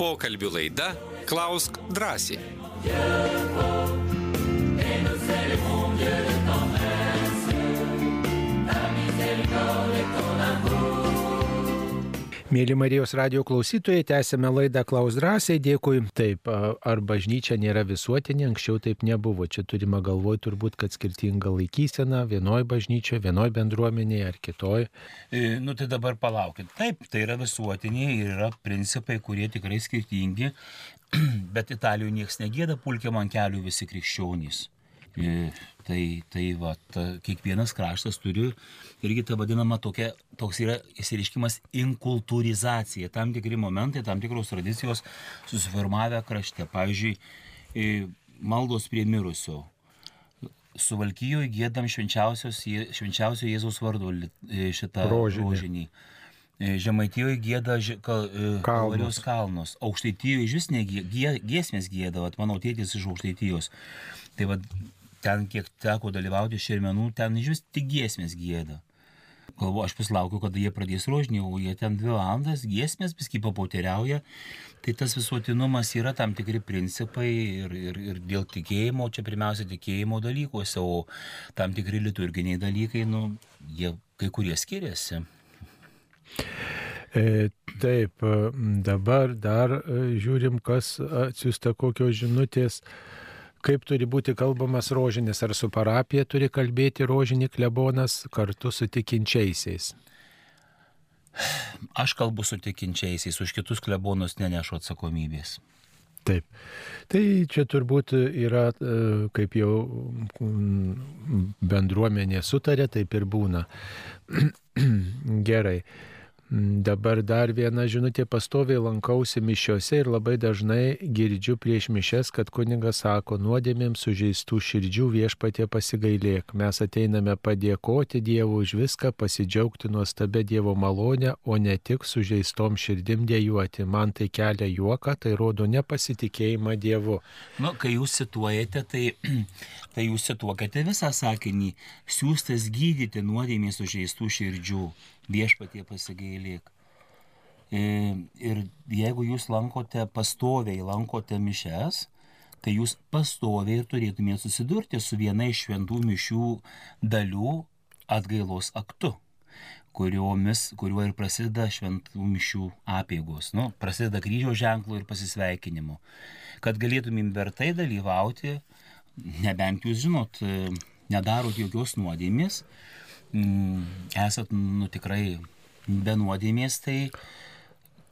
Speaker 5: Pokalbių laida Klausk drąsiai.
Speaker 1: Mėly Marijos radio klausytojai, tęsėme laidą Klaus drąsiai, dėkui. Taip, ar bažnyčia nėra visuotinė, anksčiau taip nebuvo. Čia turime galvoj turbūt, kad skirtinga laikysena vienoje bažnyčioje, vienoje bendruomenėje ar kitoje.
Speaker 2: E, Nu tai dabar palaukit. Taip, tai yra visuotiniai ir yra principai, kurie tikrai skirtingi, bet Italijoje niekas negėda, pulkiam ant kelių visi krikščionys. Tai, tai va, ta, kiekvienas kraštas turi irgi tą vadinamą tokia, toks yra įsiriškimas inkultūrizacija. Tam tikri momentai, tam tikros tradicijos susiformavę krašte. Pavyzdžiui, e, maldos prie mirusio. Suvalkyjoje gėdam švenčiausio Jėzaus vardu e, šitą
Speaker 1: Rožinį.
Speaker 2: rožinį. E, Žemaitijoje gėda Kalvarijos kalnus. Aukštaitijoje iš vis negie- gie- giesmės gėda, vat mano tėtis iš Aukštaitijos. Tai vad ten, kiek teko dalyvauti šermenų, ten iš vis tik giesmės gėda. Galvoju, aš vis laukiu, kada jie pradės rožinį, o jie ten dvi valandas giesmės viski papoteriauja. Tai tas visuotinumas yra tam tikri principai ir, ir, ir dėl tikėjimo, čia pirmiausia tikėjimo dalykuose, o tam tikri liturginiai dalykai, nu, jie kai kurie skiriasi.
Speaker 1: E, taip, e, dabar dar e, žiūrim, kas atsiųsta kokios žinutės. Kaip turi būti kalbamas rožinis, ar su parapija turi kalbėti rožinį klebonas kartu su tikinčiaisiais.
Speaker 2: Aš kalbu su tikinčiaisiais, už kitus klebonus nenešu atsakomybės.
Speaker 1: Taip. Tai čia turbūt yra, e, kaip jau mm, bendruomenė sutarė, taip ir būna. Gerai. Mm, Dabar dar viena žinutė, pastoviai lankausi mišiuose ir labai dažnai girdžiu prieš mišes, kad kunigas sako, nuodėmėms sužeistų širdžių viešpatie pasigailėk. Mes ateiname padėkoti Dievui už viską, pasidžiaugti nuostabę Dievo malonę, o ne tik sužeistom širdim dėjuoti. Man tai kelia juoką, tai rodo nepasitikėjimą Dievu.
Speaker 2: Nu, kai jūs cituojate, tai, tai jūs cituokite visą sakinį, siūstas gydyti nuodėmės sužeistų širdžių, viešpatie pasigailėk. E, Ir jeigu jūs lankote pastoviai, lankote mišes, tai jūs pastoviai turėtumėte susidurti su viena iš šventų mišių dalių atgailos aktu kuriomis, kuriuo ir prasideda šventų mišių apėgos. Nu, prasideda kryžiaus ženklų ir pasisveikinimu. Kad galėtumėm vertai dalyvauti, nebent jūs žinot, e, nedarot jokios nuodėmės, mm, esat nu, tikrai be nuodėmės, tai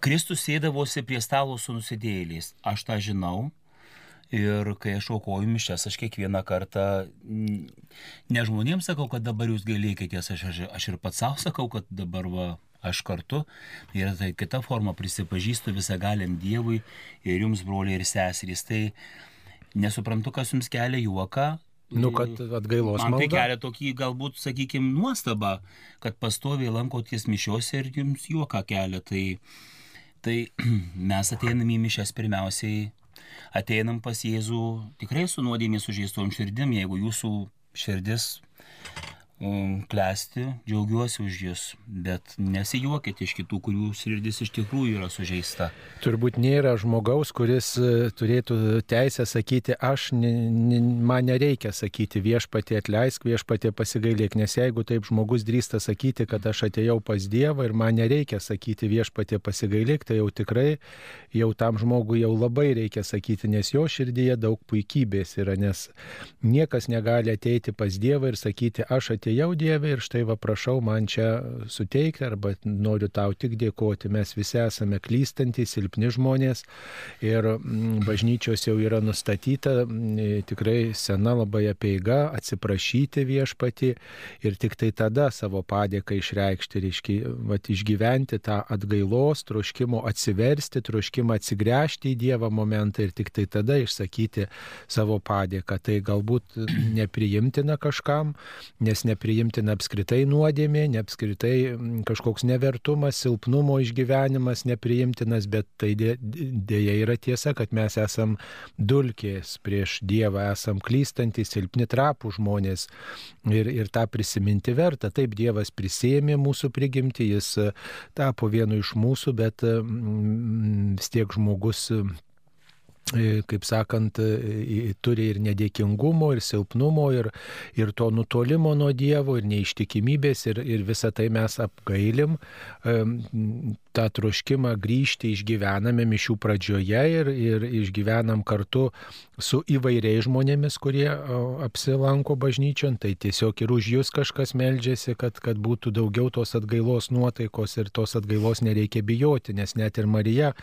Speaker 2: Kristus sėdavosi prie stalo su nusidėliais. Aš tą žinau. Ir kai aš aukoju mišes, aš kiekvieną kartą mm, ne žmonėms sakau, kad dabar jūs gailėkitės, aš, aš, aš ir pats savo sakau, kad dabar va, aš kartu. Ir tai kita forma prisipažįstu visą galiam Dievui ir jums, broliai ir seserys. Tai nesuprantu, kas jums kelia juoką.
Speaker 1: Nu, kad atgailos
Speaker 2: Man tai
Speaker 1: malda.
Speaker 2: kelia tokį galbūt, sakykime, nuostabą, kad pastoviai lankoties mišiuose ir jums juoką kelia. Tai, tai mes ateinam į mišes pirmiausiai, ateinam pas Jėzų tikrai su nuodėmės sužeistom širdim, jeigu jūsų širdis klesti, džiaugiuosi už jūs, bet nesijuokit iš kitų, kurių širdis iš tikrųjų yra sužeista.
Speaker 1: Turbūt nėra žmogaus, kuris e, turėtų teisę sakyti, aš, man nereikia sakyti viešpatė atleisk, viešpatė pasigailėk, nes jeigu taip žmogus drįsta sakyti, kad aš atėjau pas Dievą ir man nereikia sakyti viešpatė pasigailėk, tai jau tikrai jau tam žmogui jau labai reikia sakyti, nes jo širdyje daug puikybės yra, nes niekas negali ateiti pas Dievą ir sakyti, aš atėjau Dievę ir štai va prašau man čia suteikti arba noriu tau tik dėkoti. Mes visi esame klystantys, silpni žmonės ir mm, bažnyčios jau yra nustatyta mm, tikrai sena labai apieiga atsiprašyti viešpati ir tik tai tada savo padėką išreikšti, reiškia, vat, išgyventi tą atgailos, troškimo atsiversti, troškimą atsigręžti į Dievą momentą ir tik tai tada išsakyti savo padėką. Tai galbūt nepriimtina kažkam, nes nepriimtina apskritai nuodėmė, neapskritai mm, kažkoks nevertumas, silpnumo išgyvenimas nepriimtinas, bet tai dėja yra tiesa, kad mes esam dulkės prieš Dievą, esam klystantys, silpni trapų žmonės ir, ir tą prisiminti verta. Taip Dievas prisėmė mūsų prigimti, jis tapo vienu iš mūsų, bet mm, vis tiek žmogus E, kaip sakant, e, turi ir nedėkingumo, ir silpnumo, ir, ir to nutolimo nuo Dievo, ir neištikimybės, ir, ir visą tai mes apgailim. E, tą troškimą grįžti išgyvename mišių pradžioje ir, ir išgyvenam kartu su įvairiais žmonėmis, kurie apsilanko bažnyčion. Tai tiesiog ir už jūs kažkas meldžiasi, kad, kad būtų daugiau tos atgailos nuotaikos ir tos atgailos nereikia bijoti, nes net ir Marija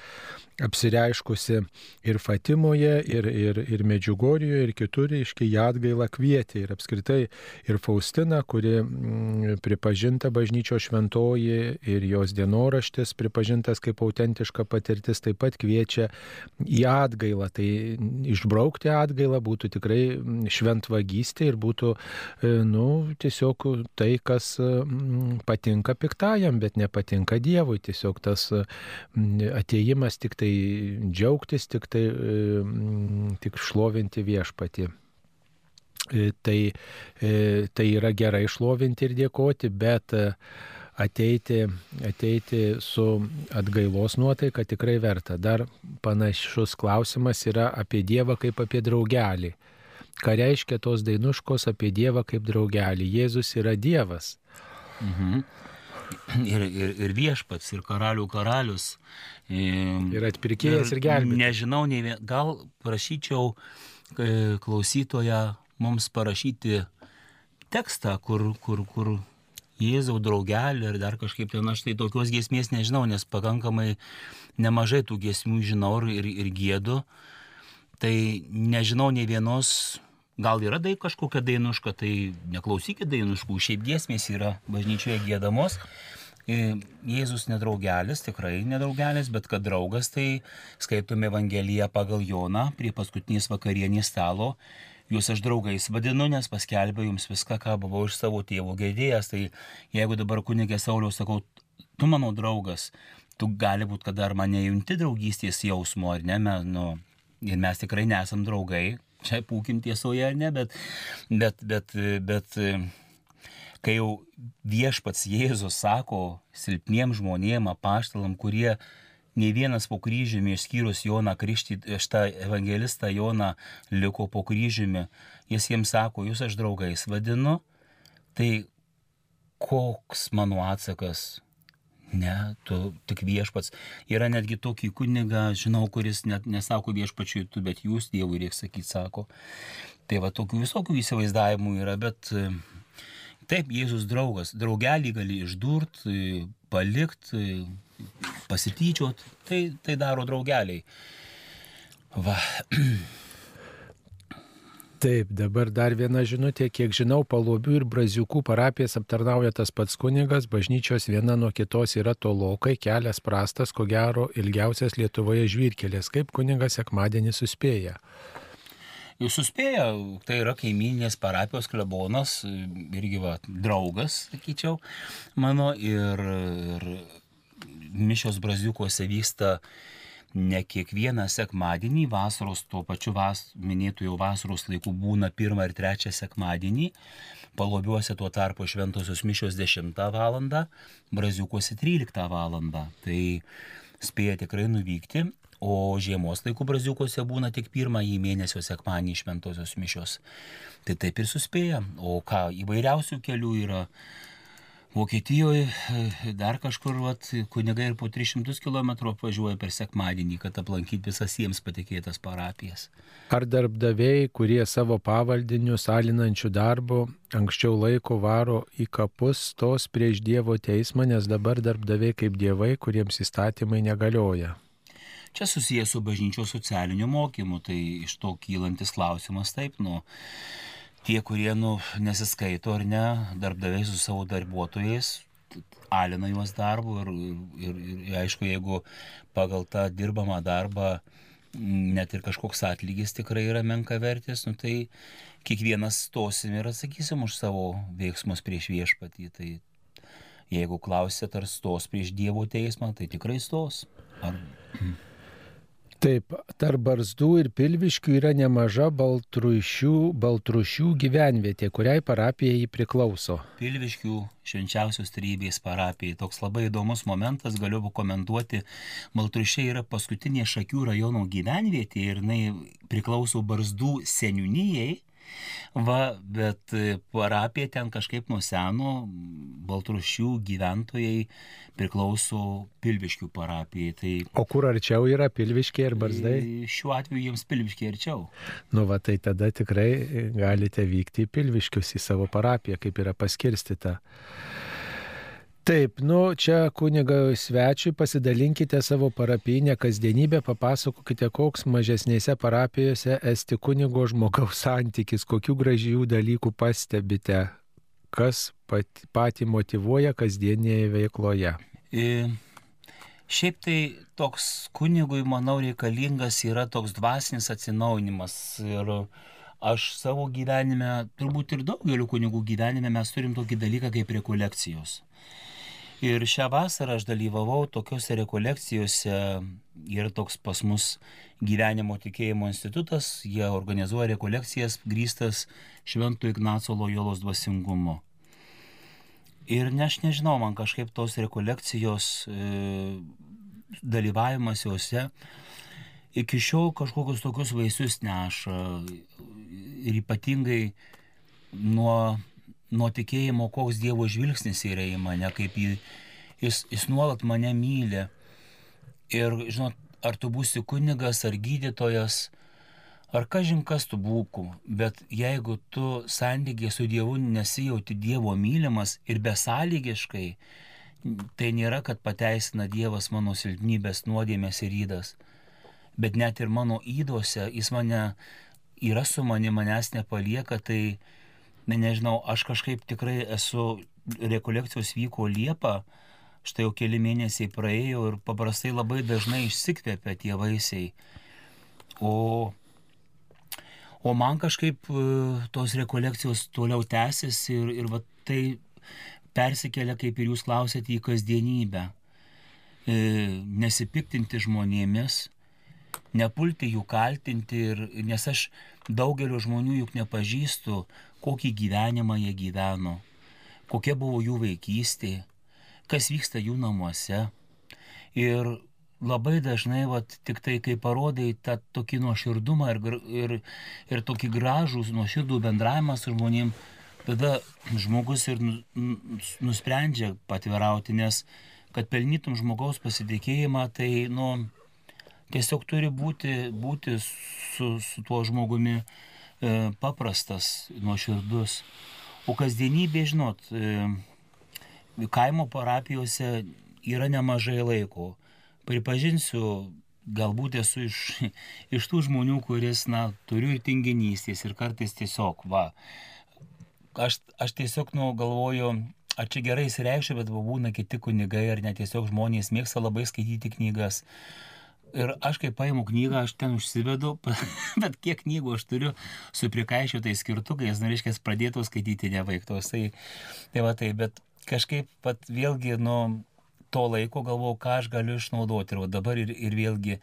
Speaker 1: apsireiškusi ir Fatimoje, ir, ir, ir Medžiugorijoje, ir kitur, iškiai ją atgailą kvietė. Ir apskritai ir Faustina, kuri mm, pripažinta bažnyčio šventoji ir jos dienoraštis pripažintas kaip autentiška patirtis, taip pat kviečia į atgailą. Tai išbraukti atgailą būtų tikrai mm, šventvagystė ir būtų, e, nu, tiesiog tai, kas mm, patinka piktajam, bet nepatinka Dievui. Tiesiog tas ateimas tik tai džiaugtis, tik tai tik šlovinti viešpatį. E, tai, e, tai yra gerai šlovinti ir dėkoti, bet e, ateiti, ateiti su atgailos nuotaika tikrai verta. Dar panašus klausimas yra apie Dievą kaip apie draugelį. Ką reiškia tos dainuškos apie Dievą kaip draugelį? Jėzus yra Dievas.
Speaker 2: Mhm ir, ir, ir viešpats, ir karalių karalius.
Speaker 1: Ir atpirkėjas, ir, ir gelbėtojas.
Speaker 2: Nežinau, nei, gal prašyčiau e, klausytoją mums parašyti tekstą, kur, kur, kur Jėzau draugelį ir dar kažkaip ten aš tai tokios giesmės nežinau, nes pakankamai nemažai tų giesmių žinau ir, ir, ir gėdu. Tai nežinau nei vienos Gal yra dai kažkokia dainuška, tai neklausykit dainuškų, šiaip giesmės yra bažnyčioje gėdamos. E, Jėzus nedraugelis, tikrai nedraugelis, bet kad draugas, tai skaitome Evangeliją pagal Joną prie paskutinės vakarienės stalo. Jūs aš draugais vadinu, nes paskelbė jums viską, ką buvau iš savo tėvų girdėjęs. Tai jeigu dabar kunigė Sauliaus sakau, tu mano draugas, tu gali būti, kad dar mane junti draugystės jausmo, ar ne, me, nu, ir mes tikrai nesam draugai, čia pūkim tiesoje ar ne, bet, bet, bet, bet kai jau viešpats Jėzus sako silpniem žmonėm, apaštalam, kurie nei vienas po kryžiumi, išskyrus Joną Kristį, šitą evangelistą Joną liko po kryžiumi, jis jiems sako, jūs aš draugais vadinu, tai koks mano atsakas Ne, tu tik viešpats. Yra netgi tokį kunigą, žinau, kuris net nesako viešpačiui tu, bet jūs Dievui reikia sakyti, sako. Tai va tokių visokių įsivaizdavimų yra, bet e, taip, Jėzus draugas. Draugelį gali išdurt, e, palikt, e, pasityčiot. Tai, tai daro draugeliai. Va.
Speaker 1: Taip, dabar dar viena žinutė, kiek žinau, Palobių ir Braziukų parapijas aptarnauja tas pats kunigas, bažnyčios viena nuo kitos yra tolokai, kelias prastas, ko gero ilgiausias Lietuvoje žvyrkelės, kaip kunigas sekmadienį suspėja.
Speaker 2: Jūs suspėja, tai yra kaiminės parapijos klebonas, irgi va, draugas, sakyčiau, mano. Ir, ir mišios braziukuose vyksta ne kiekvieną sekmadienį, vasaros tuo pačiu vas, minėtų jau vasaros laikų būna pirmą ir trečią sekmadienį, palobiuose tuo tarpu šventosios mišios 10 val. braziukuose 13 val. Tai spėja tikrai nuvykti, o žiemos laikų braziukuose būna tik pirmąjį mėnesio sekmanį šventosios mišios. Tai taip ir suspėja, o ką įvairiausių kelių yra Vokietijoje dar kažkur vat, kunigai ir po 300 km apvažiuoja per sekmadienį, kad aplankyti visas jiems patikėtas parapijas.
Speaker 1: Ar darbdaviai, kurie savo pavaldinius alinančių darbo anksčiau laiko varo į kapus, tos prieš Dievo teismą, nes dabar darbdaviai kaip dievai, kuriems įstatymai negalioja?
Speaker 2: Čia susijęs su bažnyčios socialiniu mokymu, tai iš to kylantis klausimas taip, nu, tie, kurie nu, nesiskaito ar ne, darbdaviai su savo darbuotojais, alina juos darbu ir, ir, ir aišku, jeigu pagal tą dirbamą darbą net ir kažkoks atlygis tikrai yra menka vertės, nu tai kiekvienas stosim ir atsakysim už savo veiksmus prieš viešpatį. Tai jeigu klausėt, ar stos prieš Dievo teismą, tai tikrai stos. Ar...
Speaker 1: Taip, tarp barzdų ir pilviškių yra nemaža baltrušių, baltrušių gyvenvietė, kuriai parapija jį priklauso.
Speaker 2: Pilviškių švenčiausios trybės parapijai. Toks labai įdomus momentas, galiu pakomentuoti. Baltrušiai yra paskutinė Šakių rajono gyvenvietė ir jinai priklauso barzdų seniūnyjei. Va, bet e, parapija ten kažkaip nuo seno, Baltrušių gyventojai priklauso Pilviškių parapijai. Tai
Speaker 1: O kur arčiau yra pilviškiai ir barzdai?
Speaker 2: e, šiuo atveju jiems Pilviškiai arčiau.
Speaker 1: Nu, va, tai tada tikrai galite vykti į pilviškius, į savo parapiją, kaip yra paskirstita. Taip, nu, čia kuniga svečiui pasidalinkite savo parapinę kasdienybę, papasakokite, koks mažesnėse parapijose esti kunigo žmogaus santykis, kokių gražių dalykų pastebite, kas pat, patį motivuoja kasdienėje veikloje.
Speaker 2: E, Šiaip tai toks kunigui, manau, reikalingas yra toks dvasinis atsinaujinimas. Ir aš savo gyvenime, turbūt ir daugeliu kunigų gyvenime mes turim tokį dalyką kaip rekolekcijos. Ir šią vasarą aš dalyvavau tokiuose rekolekcijose, yra toks pas mus gyvenimo tikėjimo institutas, jie organizuoja rekolekcijas grįstas Švento Ignaco Lojolos dvasingumu. Ir ne, aš nežinau, man kažkaip tos rekolekcijos e, dalyvavimas juose iki šiol kažkokius tokius vaisius neša. Ir ypatingai nuo, nuo tikėjimo, koks Dievo žvilgsnis yra į mane, kaip jį, jis, jis nuolat mane myli. Ir, žinot, ar tu būsi kunigas, ar gydytojas, ar kažin kas tu būku, bet jeigu tu santykiai su Dievu nesijauti Dievo mylimas ir besąlygiškai, tai nėra, kad pateisina Dievas mano silpnybės, nuodėmės ir įdas, bet net ir mano įdose jis mane yra su mani, manęs nepalieka, tai, ne, nežinau, aš kažkaip tikrai esu, rekolekcijos vyko Liepa, štai jau keli mėnesiai praėjo ir paprastai labai dažnai išsikvėpia tie vaisiai. O O man kažkaip e, tos rekolekcijos toliau tęsis ir, ir va, tai persikelia, kaip ir jūs klausėte, į kasdienybę. E, nesipiktinti žmonėmis, nepulti jų kaltinti, ir, nes aš daugelio žmonių juk nepažįstu, kokį gyvenimą jie gyveno, kokia buvo jų vaikystė, kas vyksta jų namuose. Ir labai dažnai, vat, tik tai kai parodai tą tokį nuoširdumą ir, ir, ir tokį gražų, nuoširdų bendravimą su žmonėm, tada žmogus ir nu- nu- nusprendžia patvirauti, nes kad pelnytum žmogaus pasitikėjimą, tai, nu, tiesiog turi būti, būti su, su tuo žmogumi e, paprastas, nuoširdus. O kasdienybė, žinot, e, kaimo parapijose yra nemažai laiko. Pripažinsiu, galbūt esu iš, iš tų žmonių, kuris, na, turiu ir tinginystės ir kartais tiesiog, va, aš, aš tiesiog, nu, galvoju, ar čia gerai įsireikščiau, bet va, būna kiti kunigai ar net tiesiog žmonės mėgsta labai skaityti knygas. Ir aš kai paimu knygą, aš ten užsivedu, bet kiek knygų aš turiu su prikaišiotais skirtukais, nu, reiškia, pradėtų skaityti nevaiktos. Tai, tai va tai, bet kažkaip pat vėlgi nuo to laiko galvojau, ką aš galiu išnaudoti. Ir va dabar ir, ir vėlgi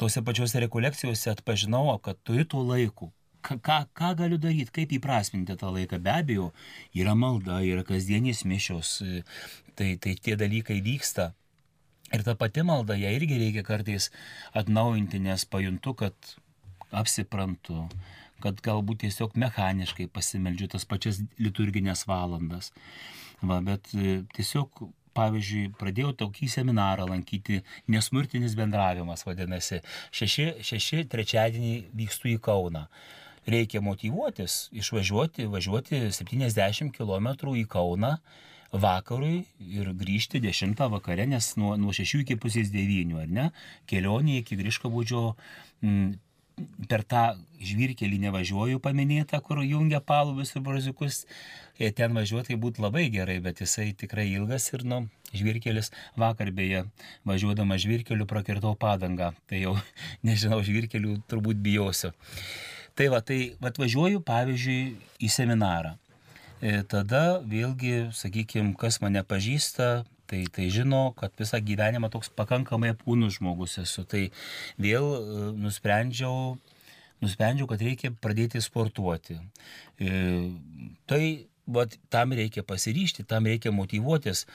Speaker 2: tose pačiose rekolekcijose atpažinau, kad turiu to laiko. Ką, ką, ką galiu daryti, kaip įprasminti tą laiką. Be abejo, yra malda, yra kasdienės mišios, tai, tai tie dalykai vyksta. Ir ta pati malda, ją irgi reikia kartais atnaujinti, nes pajuntu, kad apsiprantu, kad galbūt tiesiog mechaniškai pasimeldžiu tas pačias liturginės valandas. Va, bet e, tiesiog, pavyzdžiui, pradėjau tokį seminarą lankyti, nesmurtinis bendravimas vadinasi. Šeši, šeši trečiadienį vykstu į Kauną. Reikia motivuotis, išvažiuoti, važiuoti 70 km į Kauną vakarui ir grįžti 10 vakare, nes nuo, nuo 6 iki pusės 9, ar ne? Kelionė iki Griškabūdžio mm, per tą žvirkelį nevažiuoju paminėtą, kur jungia palubius ir braziukus. Jei ten važiuoti, tai būtų labai gerai, bet jisai tikrai ilgas ir, nu, žvirkelis vakar beje, važiuodama žvirkeliu prakirtau padangą. Tai jau, nežinau, žvirkelių turbūt bijosiu. Tai va, tai atvažiuoju, pavyzdžiui, į seminarą. E, tada vėlgi, sakykime, kas mane pažįsta, tai, tai žino, kad visą gyvenimą toks pakankamai apkūnus žmogus esu. Tai vėl e, nusprendžiau, nusprendžiau, kad reikia pradėti sportuoti. E, tai vat, tam reikia pasiryšti, tam reikia motivuotis.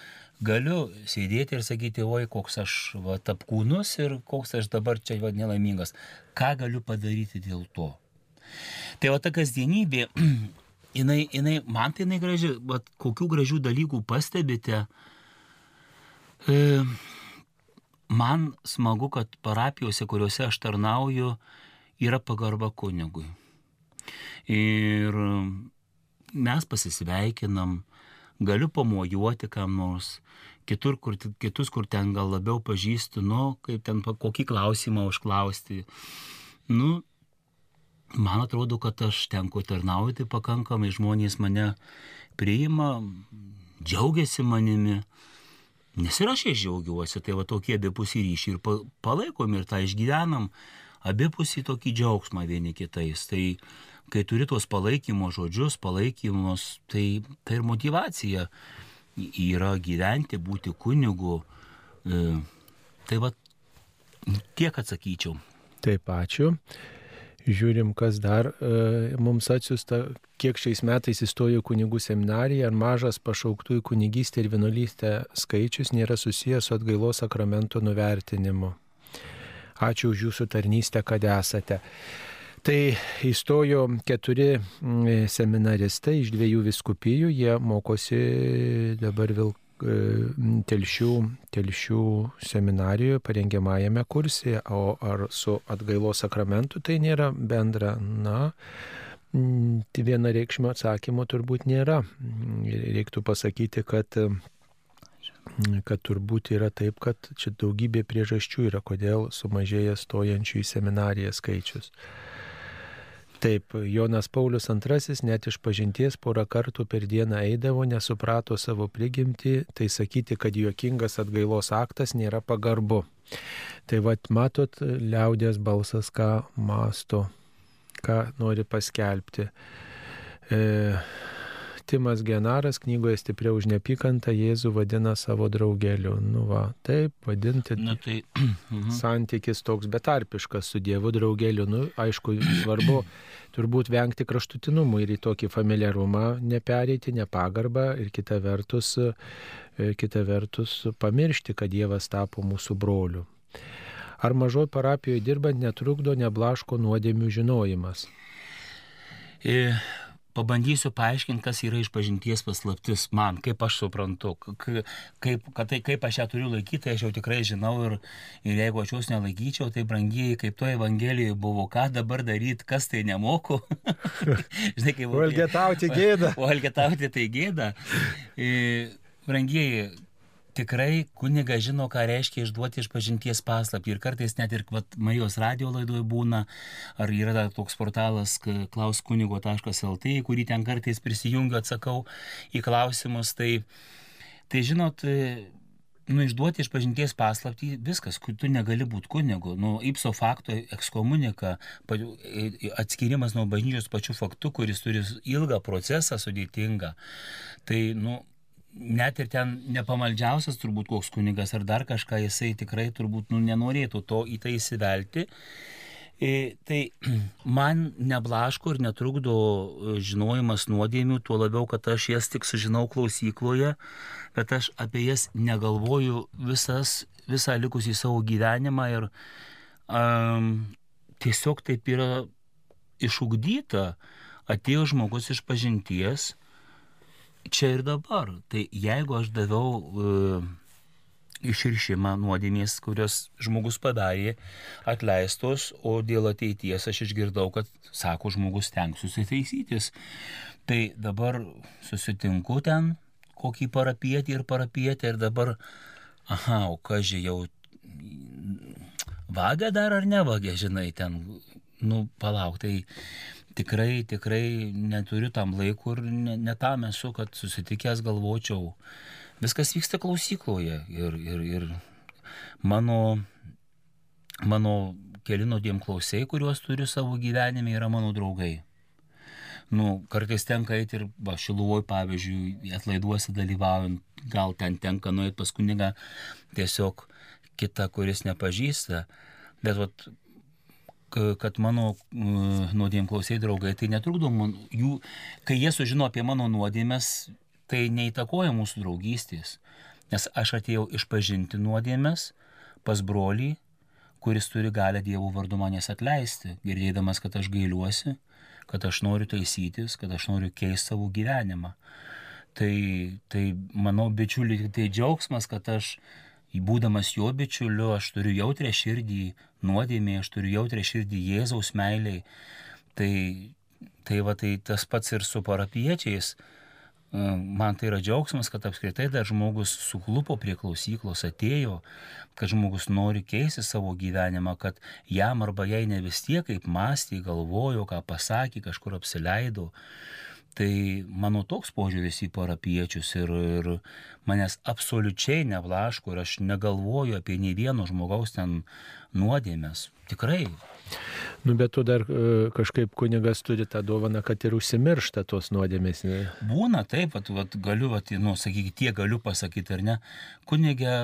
Speaker 2: Galiu sėdėti ir sakyti, oi, koks aš vat, apkūnus ir koks aš dabar čia vat, nelaimingas. Ką galiu padaryti dėl to? Tai va ta kasdienybė, jinai, jinai, man tai jinai graži, bet kokių gražių dalykų pastebite, E, man smagu, kad parapijose, kuriuose aš tarnauju, yra pagarba kunigui. Ir mes pasisveikinam, galiu pamojuoti kam nors, kitur, kur, kitus, kur ten gal labiau pažįstu, nu, kaip ten kokį klausimą užklausti. Nu, man atrodo, kad aš ten, kur tarnauju, tai pakankamai žmonės mane priima, džiaugiasi manimi. Nes ir aš jais džiaugiuosi, tai va tokie abipusiai ryšiai ir palaikom ir tą išgyvenam, abipusiai tokį džiaugsmą vieni kitais. Tai kai turi tuos palaikymo žodžius, palaikymus, tai, tai ir motivacija yra gyventi, būti kunigu. E, tai va tiek atsakyčiau.
Speaker 1: Taip, ačiū. Žiūrim, kas dar e, mums atsiusta, kiek šiais metais įstojo kunigų seminarija, ar mažas pašauktųjų kunigystė ir vienuolystė skaičius nėra susijęs su atgailos sakramento nuvertinimu. Ačiū už jūsų tarnystę, kad esate. Tai įstojo keturi seminaristai iš dviejų viskupijų, jie mokosi dabar Vilk telšių, telšių seminarijoje parengiamajame kurse, o ar su atgailos sakramentu tai nėra bendra, na, viena reikšmio atsakymo turbūt nėra. Reiktų pasakyti, kad kad turbūt yra taip, kad čia daugybė priežasčių yra, kodėl sumažėja stojančių į seminariją skaičius. Taip, Jonas Paulius II net iš pažinties porą kartų per dieną eidavo, nesuprato savo prigimti, tai sakyti, kad juokingas atgailos aktas nėra pagarbu. Tai vad matot, liaudės balsas, ką masto, ką nori paskelbti. E, Timas Genaras knygoje stipriau už nepykantą Jėzų vadina savo draugeliu. Nu va, taip, vadinti.
Speaker 2: Na, tai...
Speaker 1: Mhm. Santykis toks betarpiškas su Dievu draugeliu. Nu, aišku, svarbu turbūt vengti kraštutinumų ir į tokį familiarumą nepereiti, nepagarbą ir kita vertus, e, kita vertus pamiršti, kad Dievas tapo mūsų broliu. Ar mažoj parapijoje dirbant netrukdo neblaško nuodėmių žinojimas?
Speaker 2: Pabandysiu paaiškinti, kas yra išpažinties paslaptis man, kaip aš suprantu, kaip, tai, kaip aš ją turiu laikyti, tai aš jau tikrai žinau ir, ir jeigu aš jos nelaikyčiau, tai brangiai, kaip to Evangelijoje buvo, ką dabar daryti, kas tai nemoku.
Speaker 1: Žinai, kaip... Valgetauti gėda.
Speaker 2: Valgetauti tai gėda. E, brangiai, tikrai kuniga žino, ką reiškia išduoti iš pažinties paslapti. Ir kartais net ir vat, Marijos radio laidoje būna, ar yra toks portalas klauskunigo.lt, kurį ten kartais prisijungiu, atsakau į klausimus. Tai, tai žinot, nu, išduoti iš pažinties paslapti, viskas, tu negali būti kunigu. Nu, ipso fakto ekskomunika, atskirimas nuo bažnyčios pačių faktų, kuris turi ilgą procesą sudėtingą. Tai, nu, net ir ten nepamaldžiausias turbūt koks kunigas ar dar kažką, jisai tikrai turbūt nu, nenorėtų to į tai įsivelti. E, tai man neblaško ir netrukdo e, žinojimas nuodėmių, tuo labiau, kad aš jas tik sužinau klausykloje, bet aš apie jas negalvoju visas, visą likusį savo gyvenimą ir um, tiesiog taip yra išugdyta. Atėjo žmogus iš pažinties, čia ir dabar. Tai jeigu aš daviau uh, išrišimą nuodėmės, kurios žmogus padarė, atleistos, o dėl ateities aš išgirdau, kad, sako, žmogus tenksiuosi taisytis. Tai dabar susitinku ten kokį parapietį ir parapietį ir dabar, aha, o ką žiūrėjau, vagia dar ar nevagia, žinai, ten nu, palauk, tai tikrai, tikrai neturiu tam laiko ir ne, ne tam esu, kad susitikęs galvočiau. Viskas vyksta klausykloje ir, ir, ir mano, mano keli nuodėm klausiai, kuriuos turiu savo gyvenime, yra mano draugai. Nu, kartais tenka eiti ir, šiluvoj, pavyzdžiui, atlaiduosi dalyvaujant, gal ten tenka nueiti pas kunigą tiesiog kitą, kuris nepažįsta. Bet vat, kad mano nuodėm klausiai draugai, tai netrukdo man jų, kai jie sužino apie mano nuodėmės, tai neįtakoja mūsų draugystės. Nes aš atėjau išpažinti nuodėmės pas brolį, kuris turi galę Dievo vardu manęs atleisti, girdėdamas, kad aš gailiuosi, kad aš noriu taisytis, kad aš noriu keisti savo gyvenimą. Tai, tai manau, bičiuliai, tai džiaugsmas, kad aš būdamas jo bičiuliu, aš turiu jautrę širdį nuodėmė, aš turiu jautrę širdį Jėzaus meiliai. Tai, tai va tai tas pats ir su parapiečiais. E, man tai yra džiaugsmas, kad apskritai dar žmogus suklupo prie klausyklos, atėjo, kad žmogus nori keisti savo gyvenimą, kad jam arba jai ne vis tiek kaip mąstė, galvojo, ką pasakė, kažkur apsileido. Tai mano toks požiūris į parapiečius ir, ir manęs absoliučiai nevlaško ir aš negalvoju apie nei vieno žmogaus ten nuodėmės. Tikrai.
Speaker 1: Nu, bet tu dar e, kažkaip kunigas turi tą dovaną, kad ir užsimiršta tos nuodėmės. Ne?
Speaker 2: Būna taip, vat, vat, galiu, vat, nu, sakykit, tie galiu pasakyti, ar ne. Kunigė,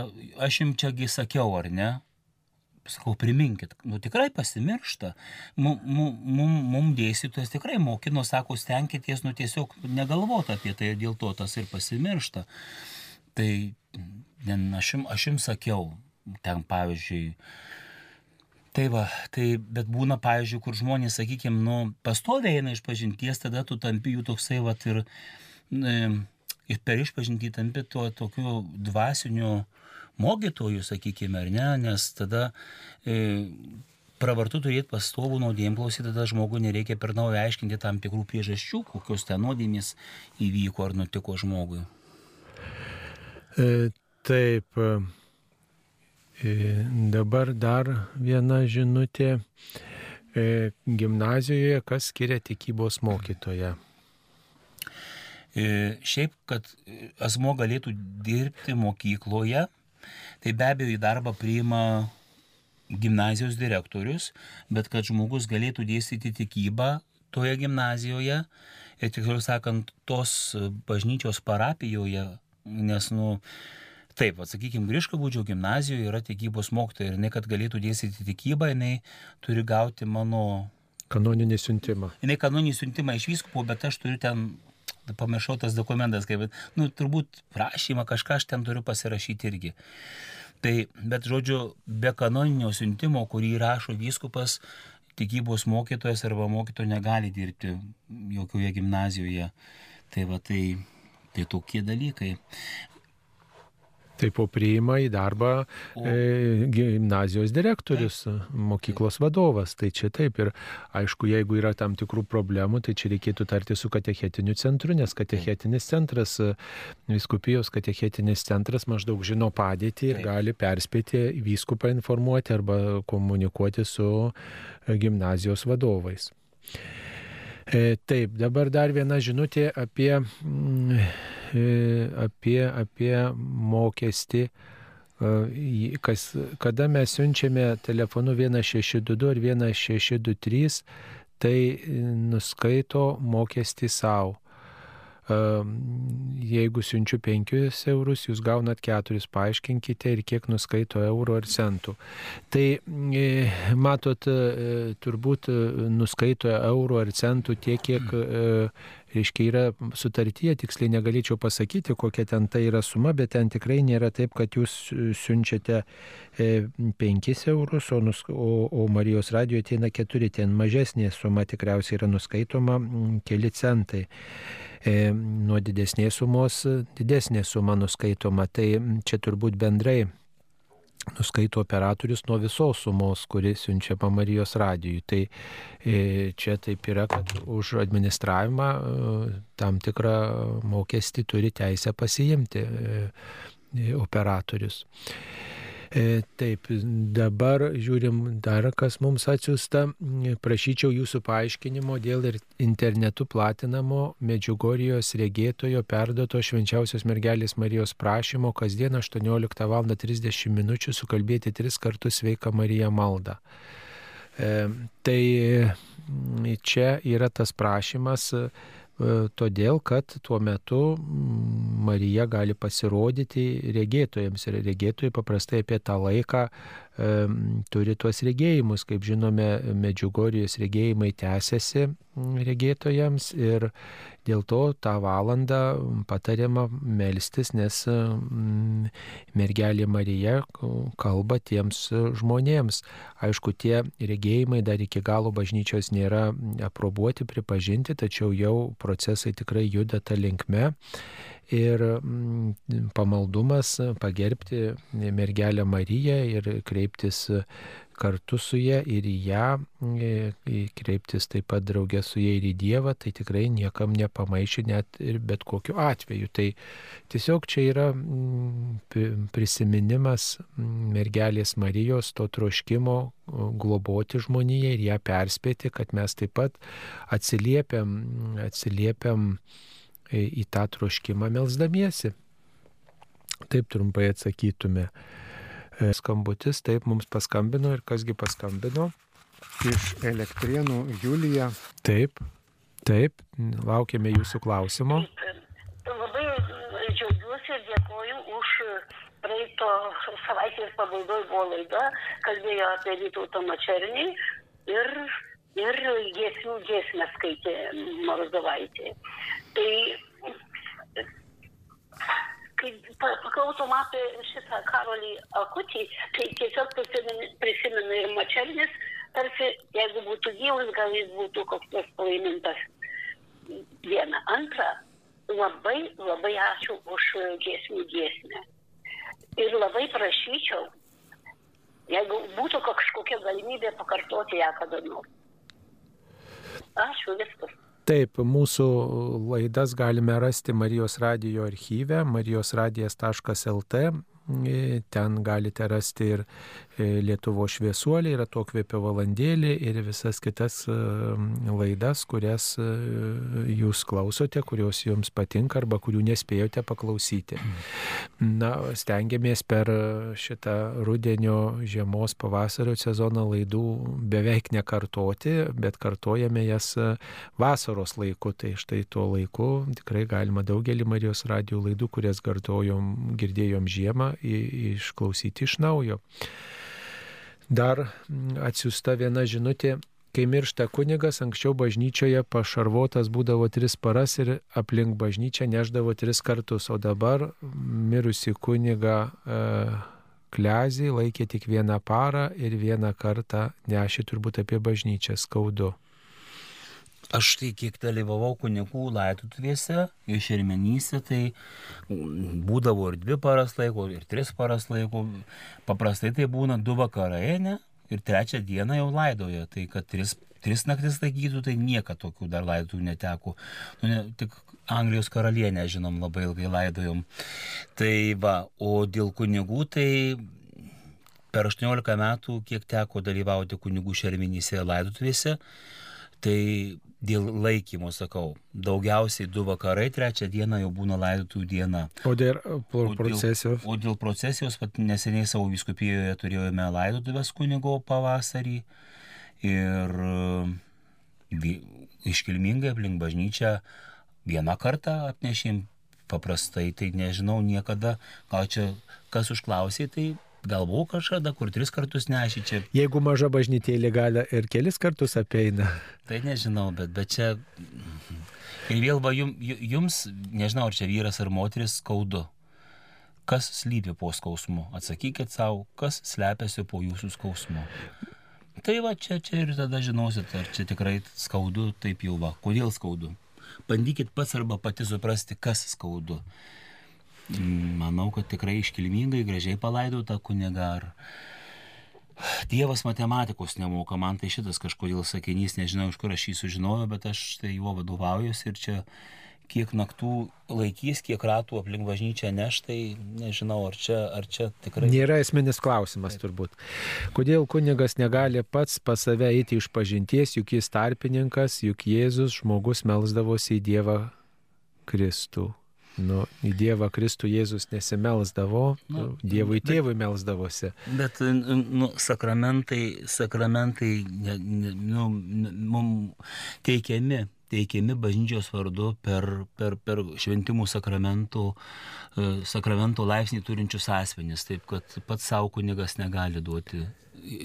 Speaker 2: aš jums čiagi sakiau, ar ne, sakau, priminkit, nu tikrai pasimiršta. Mum, mum, mum, dėstytojas tikrai mokino, sako, stenkitės, nu tiesiog negalvoti apie tai, dėl to tas ir pasimiršta. Tai aš, jums, aš jums sakiau, ten pavyzdžiui, Tai va, tai, bet būna, pavyzdžiui, kur žmonės, sakykime, nu, pastoviai eina iš pažinties, tada tu tampi jų toksai, va, ir, e, ir per išpažinti tampi tuo tokiu dvasiniu, mokytojų, sakykime, ar ne, nes tada e, pravartu turėti pastovų nuodėmklausį, tada žmogui nereikia per naują aiškinti tam tikrų priežasčių, kokios ten nuodėmės įvyko ar nutiko žmogui.
Speaker 1: E, taip, e, dabar dar viena žinutė. E, gimnazijoje kas skiria tikybos mokytoją?
Speaker 2: E, šiaip, kad asmo galėtų dirbti mokykloje, Tai be abejo į darbą priima gimnazijos direktorius, bet kad žmogus galėtų dėstyti tikybą toje gimnazijoje ir tiksliau sakant, tos bažnyčios parapijoje, nes, nu, Taip, atsakykime, Griškabūdžio gimnazijoje yra tikybos mokytoja ir jinai, kad galėtų dėstyti tikybą, jinai turi gauti mano...
Speaker 1: Kanoninį siuntimą.
Speaker 2: Jinai kanoninį siuntimą iš vyskupo, bet aš turiu ten pamiršau tas dokumentas, kaip, nu, turbūt prašymą kažką aš ten turiu pasirašyti irgi. Tai, bet žodžiu, be kanoninio siuntimo, kurį rašo vyskupas, tikybos mokytojas arba mokytojas negali dirbti jokioje gimnazijoje. Tai va tai, tai tokie dalykai.
Speaker 1: Taip, o priima į darbą e, gimnazijos direktorius, taip. mokyklos vadovas. Tai čia taip. Ir aišku, jeigu yra tam tikrų problemų, tai čia reikėtų tarti su katechetiniu centru, nes katechetinis centras, viskupijos katechetinis centras maždaug žino padėtį ir taip. gali perspėti vyskupą informuoti arba komunikuoti su gimnazijos vadovais. E, taip, dabar dar viena žinutė apie, mm, e, apie, apie mokestį. E, kas, kada mes siunčiame telefonu 1622 ir 1623, tai nuskaito mokestį savo jeigu siunčiu 5 eurus, jūs gaunat 4, paaiškinkite ir kiek nuskaito eurų ar centų. Tai e, matot, e, turbūt e, nuskaito eurų ar centų tiek, kiek reiškia, yra sutartyje, tiksliai negalėčiau pasakyti, kokia ten tai yra suma, bet ten tikrai nėra taip, kad jūs siunčiate 5 eurus, o, nus, o, o Marijos radijoje ateina 4, ten mažesnė suma tikriausiai yra nuskaitoma keli centai e, nuo didesnės sumos didesnė suma nuskaitoma. Tai čia turbūt bendrai nuskaito operatorius nuo visos sumos, kuris siunčia Marijos radijui. Tai e, čia taip yra, kad už administravimą e, tam tikrą mokestį turi teisę pasiimti e, operatorius. E, taip, dabar žiūrim dar, kas mums atsiųsta. Prašyčiau jūsų paaiškinimo dėl ir internetu platinamo Medžiugorijos regėtojo perdoto švenčiausios mergelės Marijos prašymo kasdien 18 val. 30 min. sukalbėti tris kartus sveika Marija maldą. E, tai čia yra tas prašymas E, todėl kad tuo metu mm, Marija gali pasirodyti regėtojams ir regėtojai paprastai apie tą laiką e, turi tuos regėjimus. Kaip žinome, Medžiugorijos regėjimai tęsiasi mm, regėtojams ir Dėl to tą valandą patariama melstis, nes mm, mergelė Marija kalba tiems žmonėms. Aišku, tie regėjimai dar iki galo bažnyčios nėra aprobuoti, pripažinti, tačiau jau procesai tikrai juda tą linkme ir mm, pamaldumas pagerbti mergelę Mariją ir kreiptis kartu su ją ir į ją, e, kreiptis taip pat draugė su ją ir į Dievą, tai tikrai niekam nepamaišė net ir bet kokiu atveju. Tai tiesiog čia yra mm, prisiminimas mm, mergelės Marijos to troškimo globoti žmoniją ir ją perspėti, kad mes taip pat atsiliepiam, atsiliepiam į tą troškimą melzdamiesi. Taip trumpai atsakytume. E, skambutis, taip mums paskambino ir kasgi paskambino.
Speaker 6: Iš elektrienų Julija.
Speaker 1: Taip, taip, laukiame jūsų klausimo.
Speaker 3: Labai džiaugiuosi ir dėkoju už praeito savaitės pabaigoje buvo laida, kalbėjo apie Vytautą Mačernį ir, ir giesmių giesmę skaitė Morzovaitė. Tai kai paklausom apie šitą Karolį Akutį, tai tiesiog prisimenu, prisimenu ir Mačernis, tarsi jeigu būtų gyvas, gal jis būtų koks nors palaimintas. Viena. Antra, labai, labai ačiū už giesmių giesmę. Ir labai prašyčiau, jeigu būtų kažkokia galimybė pakartoti ją kada nors. Ačiū viskas.
Speaker 1: Taip, mūsų laidas galime rasti Marijos radio archyve, marijosradijas.lt Ten galite rasti ir Lietuvo šviesuolį, yra to kvėpio valandėlį ir visas kitas e, laidas, kurias e, jūs klausote, kurios jums patinka arba kurių nespėjote paklausyti. Na, stengiamės per šitą rudenio, žiemos, pavasario sezoną laidų beveik nekartoti, bet kartojame jas vasaros laiku. Tai štai tuo laiku tikrai galima daugelį Marijos radio laidų, kurias kartojom, girdėjom žiemą, išklausyti iš naujo. Dar atsiusta viena žinutė, kai miršta kunigas, anksčiau bažnyčioje pašarvotas būdavo tris paras ir aplink bažnyčią neždavo tris kartus, o dabar mirusi kuniga e, klezį laikė tik vieną parą ir vieną kartą nešė turbūt apie bažnyčią skaudu.
Speaker 2: Aš tai kiek dalyvavau kunigų laidotuvėse ir šermenyse, tai būdavo ir dvi paras laiko, ir tris paras laiko. Paprastai tai būna du vakarai, ne? Ir trečią dieną jau laidoja. Tai kad tris, tris naktis laikytų, tai niekada tokių dar laidų neteko. Nu, ne, tik Anglijos karalienę, žinom, labai ilgai laidojom. Tai va, o dėl kunigų, tai per 18 metų, kiek teko dalyvauti kunigų šermenyse laidotuvėse, tai dėl laikymo, sakau, daugiausiai du vakarai, trečią dieną jau būna laidotų diena.
Speaker 1: O dėl procesijos?
Speaker 2: O dėl, o dėl procesijos, pat neseniai savo viskupijoje turėjome laidotuvės kunigo pavasarį ir vi, iškilmingai aplink bažnyčią vieną kartą atnešėm, paprastai tai nežinau niekada, gal čia kas užklausė, tai Galbūt kažkada, kur tris kartus neši čia.
Speaker 1: Jeigu maža bažnytėlė gali ir kelis kartus apeina.
Speaker 2: Tai nežinau, bet, bet čia... Ir vėl va jum, jums, nežinau, ar čia vyras ar moteris skaudu. Kas slypi po skausmu? Atsakykit savo, kas slepiasi po jūsų skausmu. Tai va čia, čia ir tada žinosit, ar čia tikrai skaudu, taip jau va. Kodėl skaudu? Bandykit pats arba pati suprasti, kas skaudu. Manau, kad tikrai iškilmingai, gražiai palaidota kuniga. Ar... Dievas matematikos nemoka, man tai šitas kažkodėl sakinys, nežinau iš kur aš jį sužinojau, bet aš tai juo vadovaujuosi ir čia kiek naktų laikys, kiek ratų aplink bažnyčią neš, tai nežinau, ar čia, ar čia tikrai.
Speaker 1: Nėra esminis klausimas turbūt. Kodėl kunigas negali pats pas save eiti iš pažinties, juk jis tarpininkas, juk Jėzus žmogus melzdavosi į Dievą Kristų. Nu, į Dievą Kristų Jėzus nesimelsdavo, nu, Dievui bet, tėvui melzdavosi.
Speaker 2: Bet nu, sakramentai, sakramentai nu, mums teikiami teikiami bažnyčios vardu per, per, per šventimų sakramentų, e, sakramentų laipsnį turinčius asmenys, taip kad pats savo kunigas negali duoti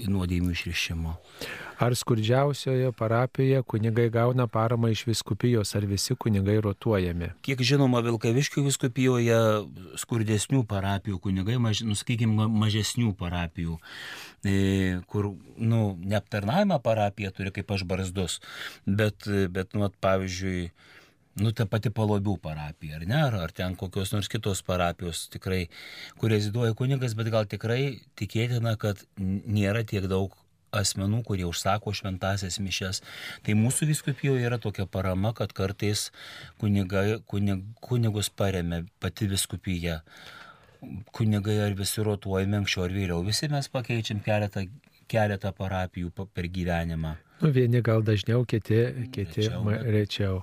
Speaker 2: nuodėmių išrišimo.
Speaker 1: Ar skurdžiausioje parapijoje kunigai gauna paramą iš viskupijos, ar visi kunigai rotuojami?
Speaker 2: Kiek žinoma, Vilkaviškių viskupijoje skurdesnių parapijų kunigai, maž, nuskykime, mažesnių parapijų, e, kur, nu, neaptarnavimą parapiją turi kaip aš barzdus, bet, bet nu, at, pavyzdžiui, nu, ta pati palobių parapija, ar ne, ar, ar ten kokios nors kitos parapijos tikrai, kur reziduoja kunigas, bet gal tikrai tikėtina, kad nėra tiek daug asmenų, kurie užsako šventasias mišes. Tai mūsų viskupijoje yra tokia parama, kad kartais kuniga, kunig, kunigus paremė pati viskupija. Kunigai ar visi rotuojami anksčiau ar vėliau. Visi mes pakeičiam keletą, keletą parapijų per gyvenimą.
Speaker 1: Nu, vieni gal dažniau, kiti, kiti rečiau. Bet... rečiau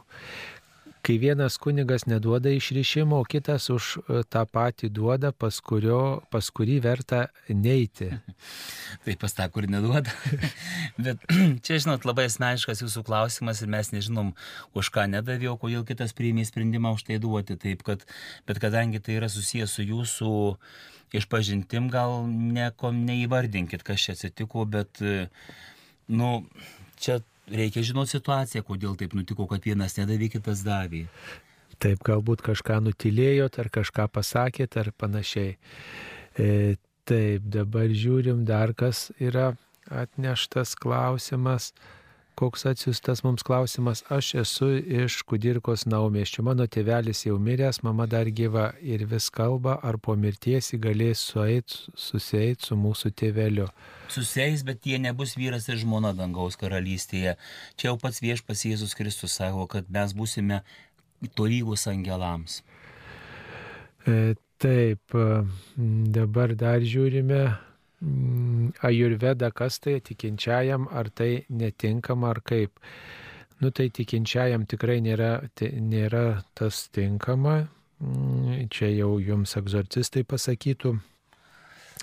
Speaker 1: kai vienas kunigas neduoda išrišimo, o kitas už e, tą patį duoda, pas, kurio, pas kurį verta neiti.
Speaker 2: Tai pas tą, kur neduoda. Bet čia, žinot, labai asmeniškas jūsų klausimas ir mes nežinom, už ką nedavėjau, kodėl kitas priėmė sprendimą už tai duoti. Taip, kad, bet kadangi tai yra susijęs su jūsų išpažintim, gal nieko neįvardinkit, kas čia atsitiko, bet, e, nu, čia reikia žinoti situaciją, kodėl taip nutiko, kad vienas nedavė, kitas davė.
Speaker 1: Taip, galbūt kažką nutilėjot, ar kažką pasakėt, ar panašiai. E, taip, dabar žiūrim, dar kas yra atneštas klausimas koks atsiustas mums klausimas. Aš esu iš Kudirkos naumėščio. Mano tėvelis jau miręs, mama dar gyva ir vis kalba, ar po mirties jį galės susieiti su mūsų tėveliu.
Speaker 2: Susieis, bet jie nebus vyras ir žmona dangaus karalystėje. Čia jau pats viešpas Jėzus Kristus sako, kad mes būsime tolygus angelams.
Speaker 1: E, taip, dabar dar žiūrime ajurveda, kas tai tikinčiajam, ar tai netinkama, ar kaip. Nu tai tikinčiajam tikrai nėra, nėra tas tinkama. Mm, čia jau jums egzorcistai pasakytų,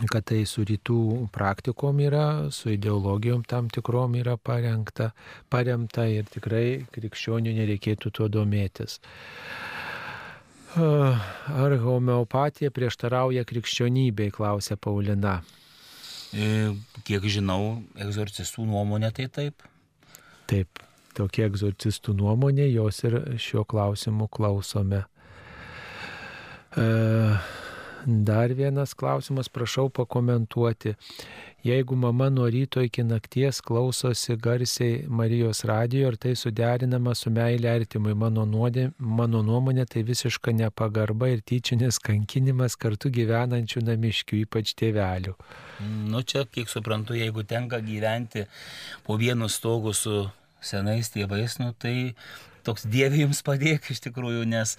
Speaker 1: kad tai su rytų praktikom yra, su ideologijom tam tikrom yra parengta, paremta ir tikrai krikščionių nereikėtų tuo domėtis. Ar homeopatija prieštarauja krikščionybei, klausė Paulina.
Speaker 2: E, kiek žinau, egzorcistų nuomonė tai taip.
Speaker 1: Taip, tokia egzorcistų nuomonė, jos ir šiuo klausimu klausome. E, dar vienas klausimas, prašau pakomentuoti. Jeigu mama nuo ryto iki nakties klausosi garsiai Marijos radijo ir tai suderinama su meilė artimui, mano, nuodė, mano nuomonė tai visiška nepagarba ir tyčinis kankinimas kartu gyvenančių namiškių, ypač tėvelių.
Speaker 2: Nu čia, kiek suprantu, jeigu tenka gyventi po vienu stogu su senais tėvais, nu tai toks dievė jums padėk iš tikrųjų, nes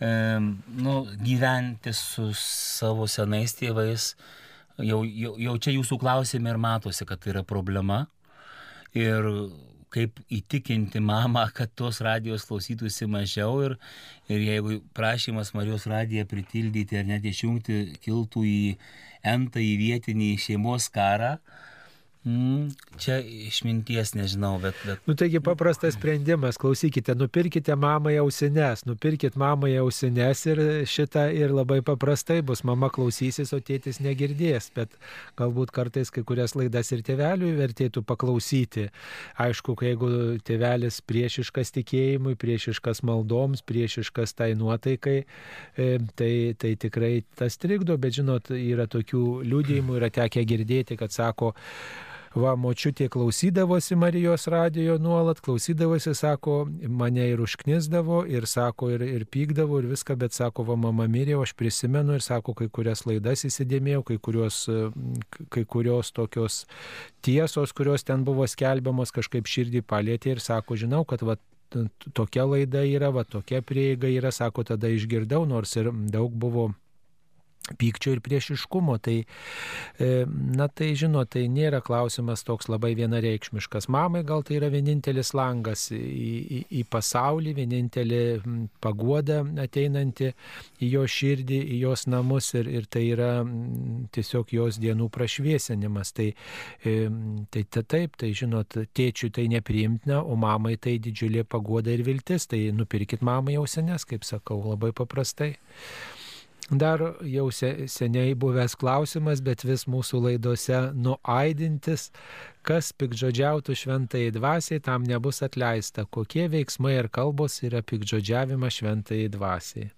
Speaker 2: e, nu, gyventi su savo senais tėvais, jau, jau, jau čia jūsų klausime ir matosi, kad tai yra problema. Ir kaip įtikinti mamą, kad tos radijos klausytųsi mažiau ir, ir jeigu prašymas Marijos radiją pritildyti ar net išjungti kiltų į entą į vietinį šeimos karą, Mm, čia išminties nežinau, bet... bet...
Speaker 1: Nu taigi paprastas sprendimas, klausykite, nupirkite mamai ausines, nupirkit mamai ausines ir šitą ir labai paprastai bus, mama klausysis, o tėtis negirdės, bet galbūt kartais kai kurias laidas ir tėveliui vertėtų paklausyti. Aišku, jeigu tėvelis priešiškas tikėjimui, priešiškas maldoms, priešiškas tai nuotaikai, e, tai, tai tikrai tas trikdo, bet žinot, yra tokių liūdėjimų, yra tekę girdėti, kad sako, Va, močiutė klausydavosi Marijos radijo nuolat, klausydavosi, sako, mane ir užknisdavo, ir sako, ir, ir pykdavo, ir viską, bet sako, va, mama mirė, aš prisimenu, ir sako, kai kurias laidas įsidėmėjau, kai kurios, kai kurios tokios tiesos, kurios ten buvo skelbiamos, kažkaip širdį palėtė ir sako, žinau, kad va, tokia laida yra, va tokia prieiga yra, sako, tada išgirdau, nors ir daug buvo pykčio ir priešiškumo. Tai, e, na tai žinot, tai nėra klausimas toks labai vienareikšmiškas. Mamai gal tai yra vienintelis langas į, į, į pasaulį, vienintelė pagoda ateinanti į jo širdį, į jos namus ir, ir tai yra tiesiog jos dienų prašviesinimas. Tai, e, tai, tai taip, tai žinot, tėčiui tai nepriimtina, o mamai tai didžiulė pagoda ir viltis. Tai nupirkit mamai jau senes, kaip sakau, labai paprastai. Dar jau seniai buvęs klausimas, bet vis mūsų laidose nuaidintis, kas pikdžodžiautų šventai dvasiai, tam nebus atleista. Kokie veiksmai ir kalbos yra pikdžodžiavimas šventai dvasiai?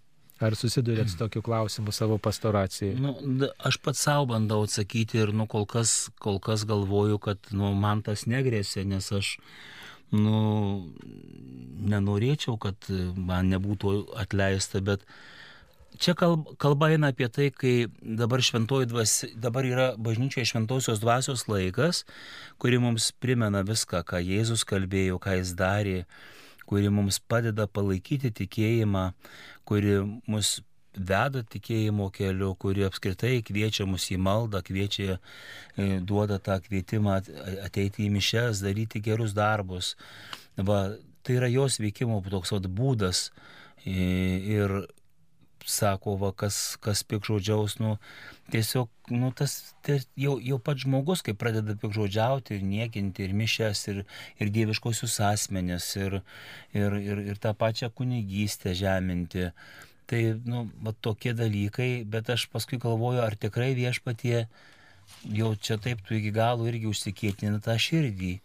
Speaker 1: Ar susidurėt su tokiu klausimu savo pastoracijai?
Speaker 2: Nu, aš pats savo bandau atsakyti ir nu, kol, kas, kol kas galvoju, kad nu, man tas negrėsia, nes aš nu, nenorėčiau, kad man nebūtų atleista, bet Čia kalba eina apie tai, kai dabar šventoji dvasia, dabar yra bažnyčioje šventosios dvasios laikas, kuri mums primena viską, ką Jėzus kalbėjo, ką jis darė, kuri mums padeda palaikyti tikėjimą, kuri mus veda tikėjimo keliu, kuri apskritai kviečia mus į maldą, kviečia, e, duoda tą kvietimą ateiti į mišes, daryti gerus darbus. Va, tai yra jos veikimo toks vat, būdas. Ir sako, va, kas, kas pikžodžiaus, nu, tiesiog, nu, tas tai jau, jau pats žmogus, kai pradeda pikžodžiauti ir niekinti, ir mišęs, ir, ir dieviškosius asmenis, ir, ir, ir, ir tą pačią kunigystę žeminti. Tai, nu, va, tokie dalykai, bet aš paskui galvoju, ar tikrai viešpatie jau čia taip tu iki galo irgi užsikėtina tą širdį.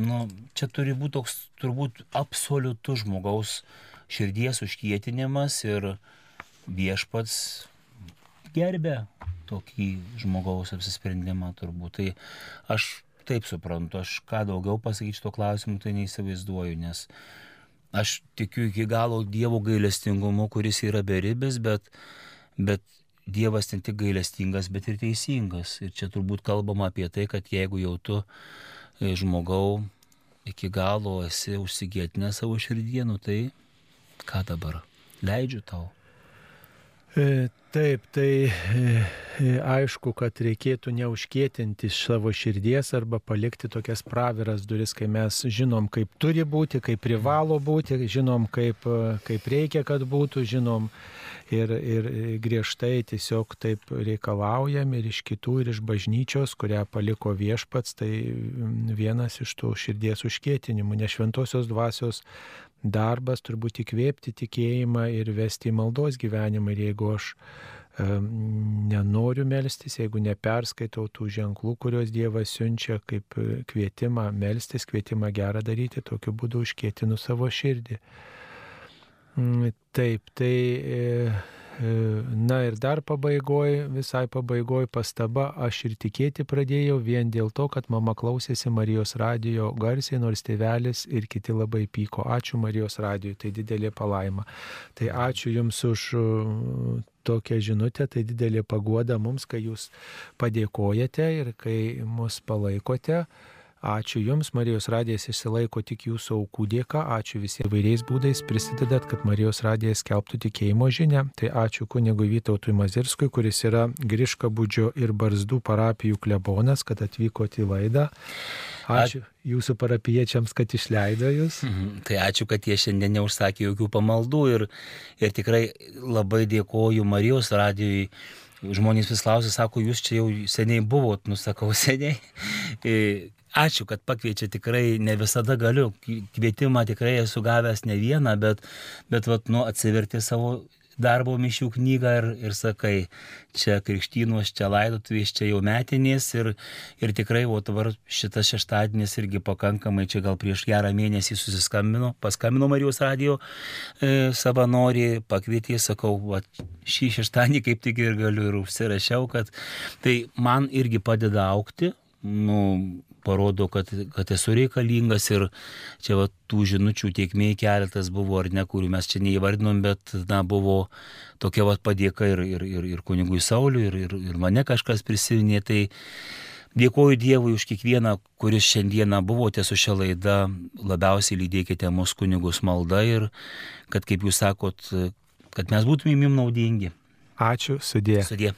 Speaker 2: Nu, čia turi būti toks turbūt absoliutus žmogaus širdies užkietinimas ir, viešpats gerbė tokį žmogaus apsisprendimą turbūt. Tai aš taip suprantu, aš ką daugiau pasakyčiau to klausimu, tai neįsivaizduoju, nes aš tikiu iki galo Dievo gailestingumu, kuris yra beribis, bet, bet Dievas ne tik gailestingas, bet ir teisingas. Ir čia turbūt kalbama apie tai, kad jeigu jau tu e, žmogau iki galo esi užsigėtinę savo širdienų, tai ką dabar? Leidžiu tau.
Speaker 1: E, taip, tai e, e, aišku, kad reikėtų neužkėtinti savo širdies arba palikti tokias praviras duris, kai mes žinom, kaip turi būti, kaip privalo būti, žinom, kaip, kaip reikia, kad būtų, žinom ir, ir griežtai tiesiog taip reikalaujam ir iš kitų, ir iš bažnyčios, kurią paliko viešpats, tai vienas iš tų širdies užkėtinimų, ne šventosios dvasios darbas turbūt įkvėpti tikėjimą ir vesti į maldos gyvenimą. Ir jeigu aš nenoriu melstis, jeigu neperskaitau tų ženklų, kuriuos Dievas siunčia kaip kvietimą melstis, kvietimą gerą daryti, tokiu būdu užkėtinu savo širdį. Mm, taip, tai e, Na ir dar pabaigoje, visai pabaigoje pastaba, aš ir tikėti pradėjau vien dėl to, kad mama klausėsi Marijos radijo garsiai, nors tėvelis ir kiti labai pyko. Ačiū Marijos radijui, tai didelė palaima. Tai ačiū Jums už uh, tokią žinutę, tai didelė paguoda mums, kai Jūs padėkojate ir kai mus palaikote. Ačiū Jums, Marijos radijas išsilaiko tik Jūsų aukų dėka, ačiū visi įvairiais būdais prisidedat, kad Marijos radijas kelbtų tikėjimo žinę. Tai ačiū kunigui Vytautui Mazirskui, kuris yra Griška būdžio ir Barzdų parapijų klebonas, kad atvykote į laidą. Ačiū jūsų parapiečiams, kad išleido jūs.
Speaker 2: Mhm. Tai ačiū, kad jie šiandien neužsakė jokių pamaldų ir, ir tikrai labai dėkoju Marijos radijui žmonės vis klausia, sako, jūs čia jau seniai buvot, nusakau seniai. Ačiū, kad pakviečia tikrai, ne visada galiu, kvietimą tikrai esu gavęs ne vieną, bet, bet vat, nu, atsiverti savo darbo mišių knygą ir, ir sakai, čia krikštynos, čia laidotuvės, čia jau metinės ir, ir tikrai, o dabar šitas šeštadienis irgi pakankamai, čia gal prieš gerą mėnesį susiskambino, paskambino Marijos radio e, savanori, pakvietė, sakau, va, šį šeštadienį kaip tik ir galiu ir užsirašiau, kad tai man irgi padeda aukti, nu, parodo, kad, kad esu reikalingas ir čia va, tų žinučių tiekmei keletas buvo ar ne, kurių mes čia neįvardinom, bet na, buvo tokia va, padėka ir, ir, ir, ir kunigui Sauliui, ir, ir, ir mane kažkas prisiminė. Tai Dėkoju Dievui už kiekvieną, kuris šiandieną buvote su šia laida. Labiausiai lydėkite mūsų kunigus malda ir kad, kaip jūs sakot, kad mes būtumėm jums naudingi.
Speaker 1: Ačiū, sudė.
Speaker 2: Sudė.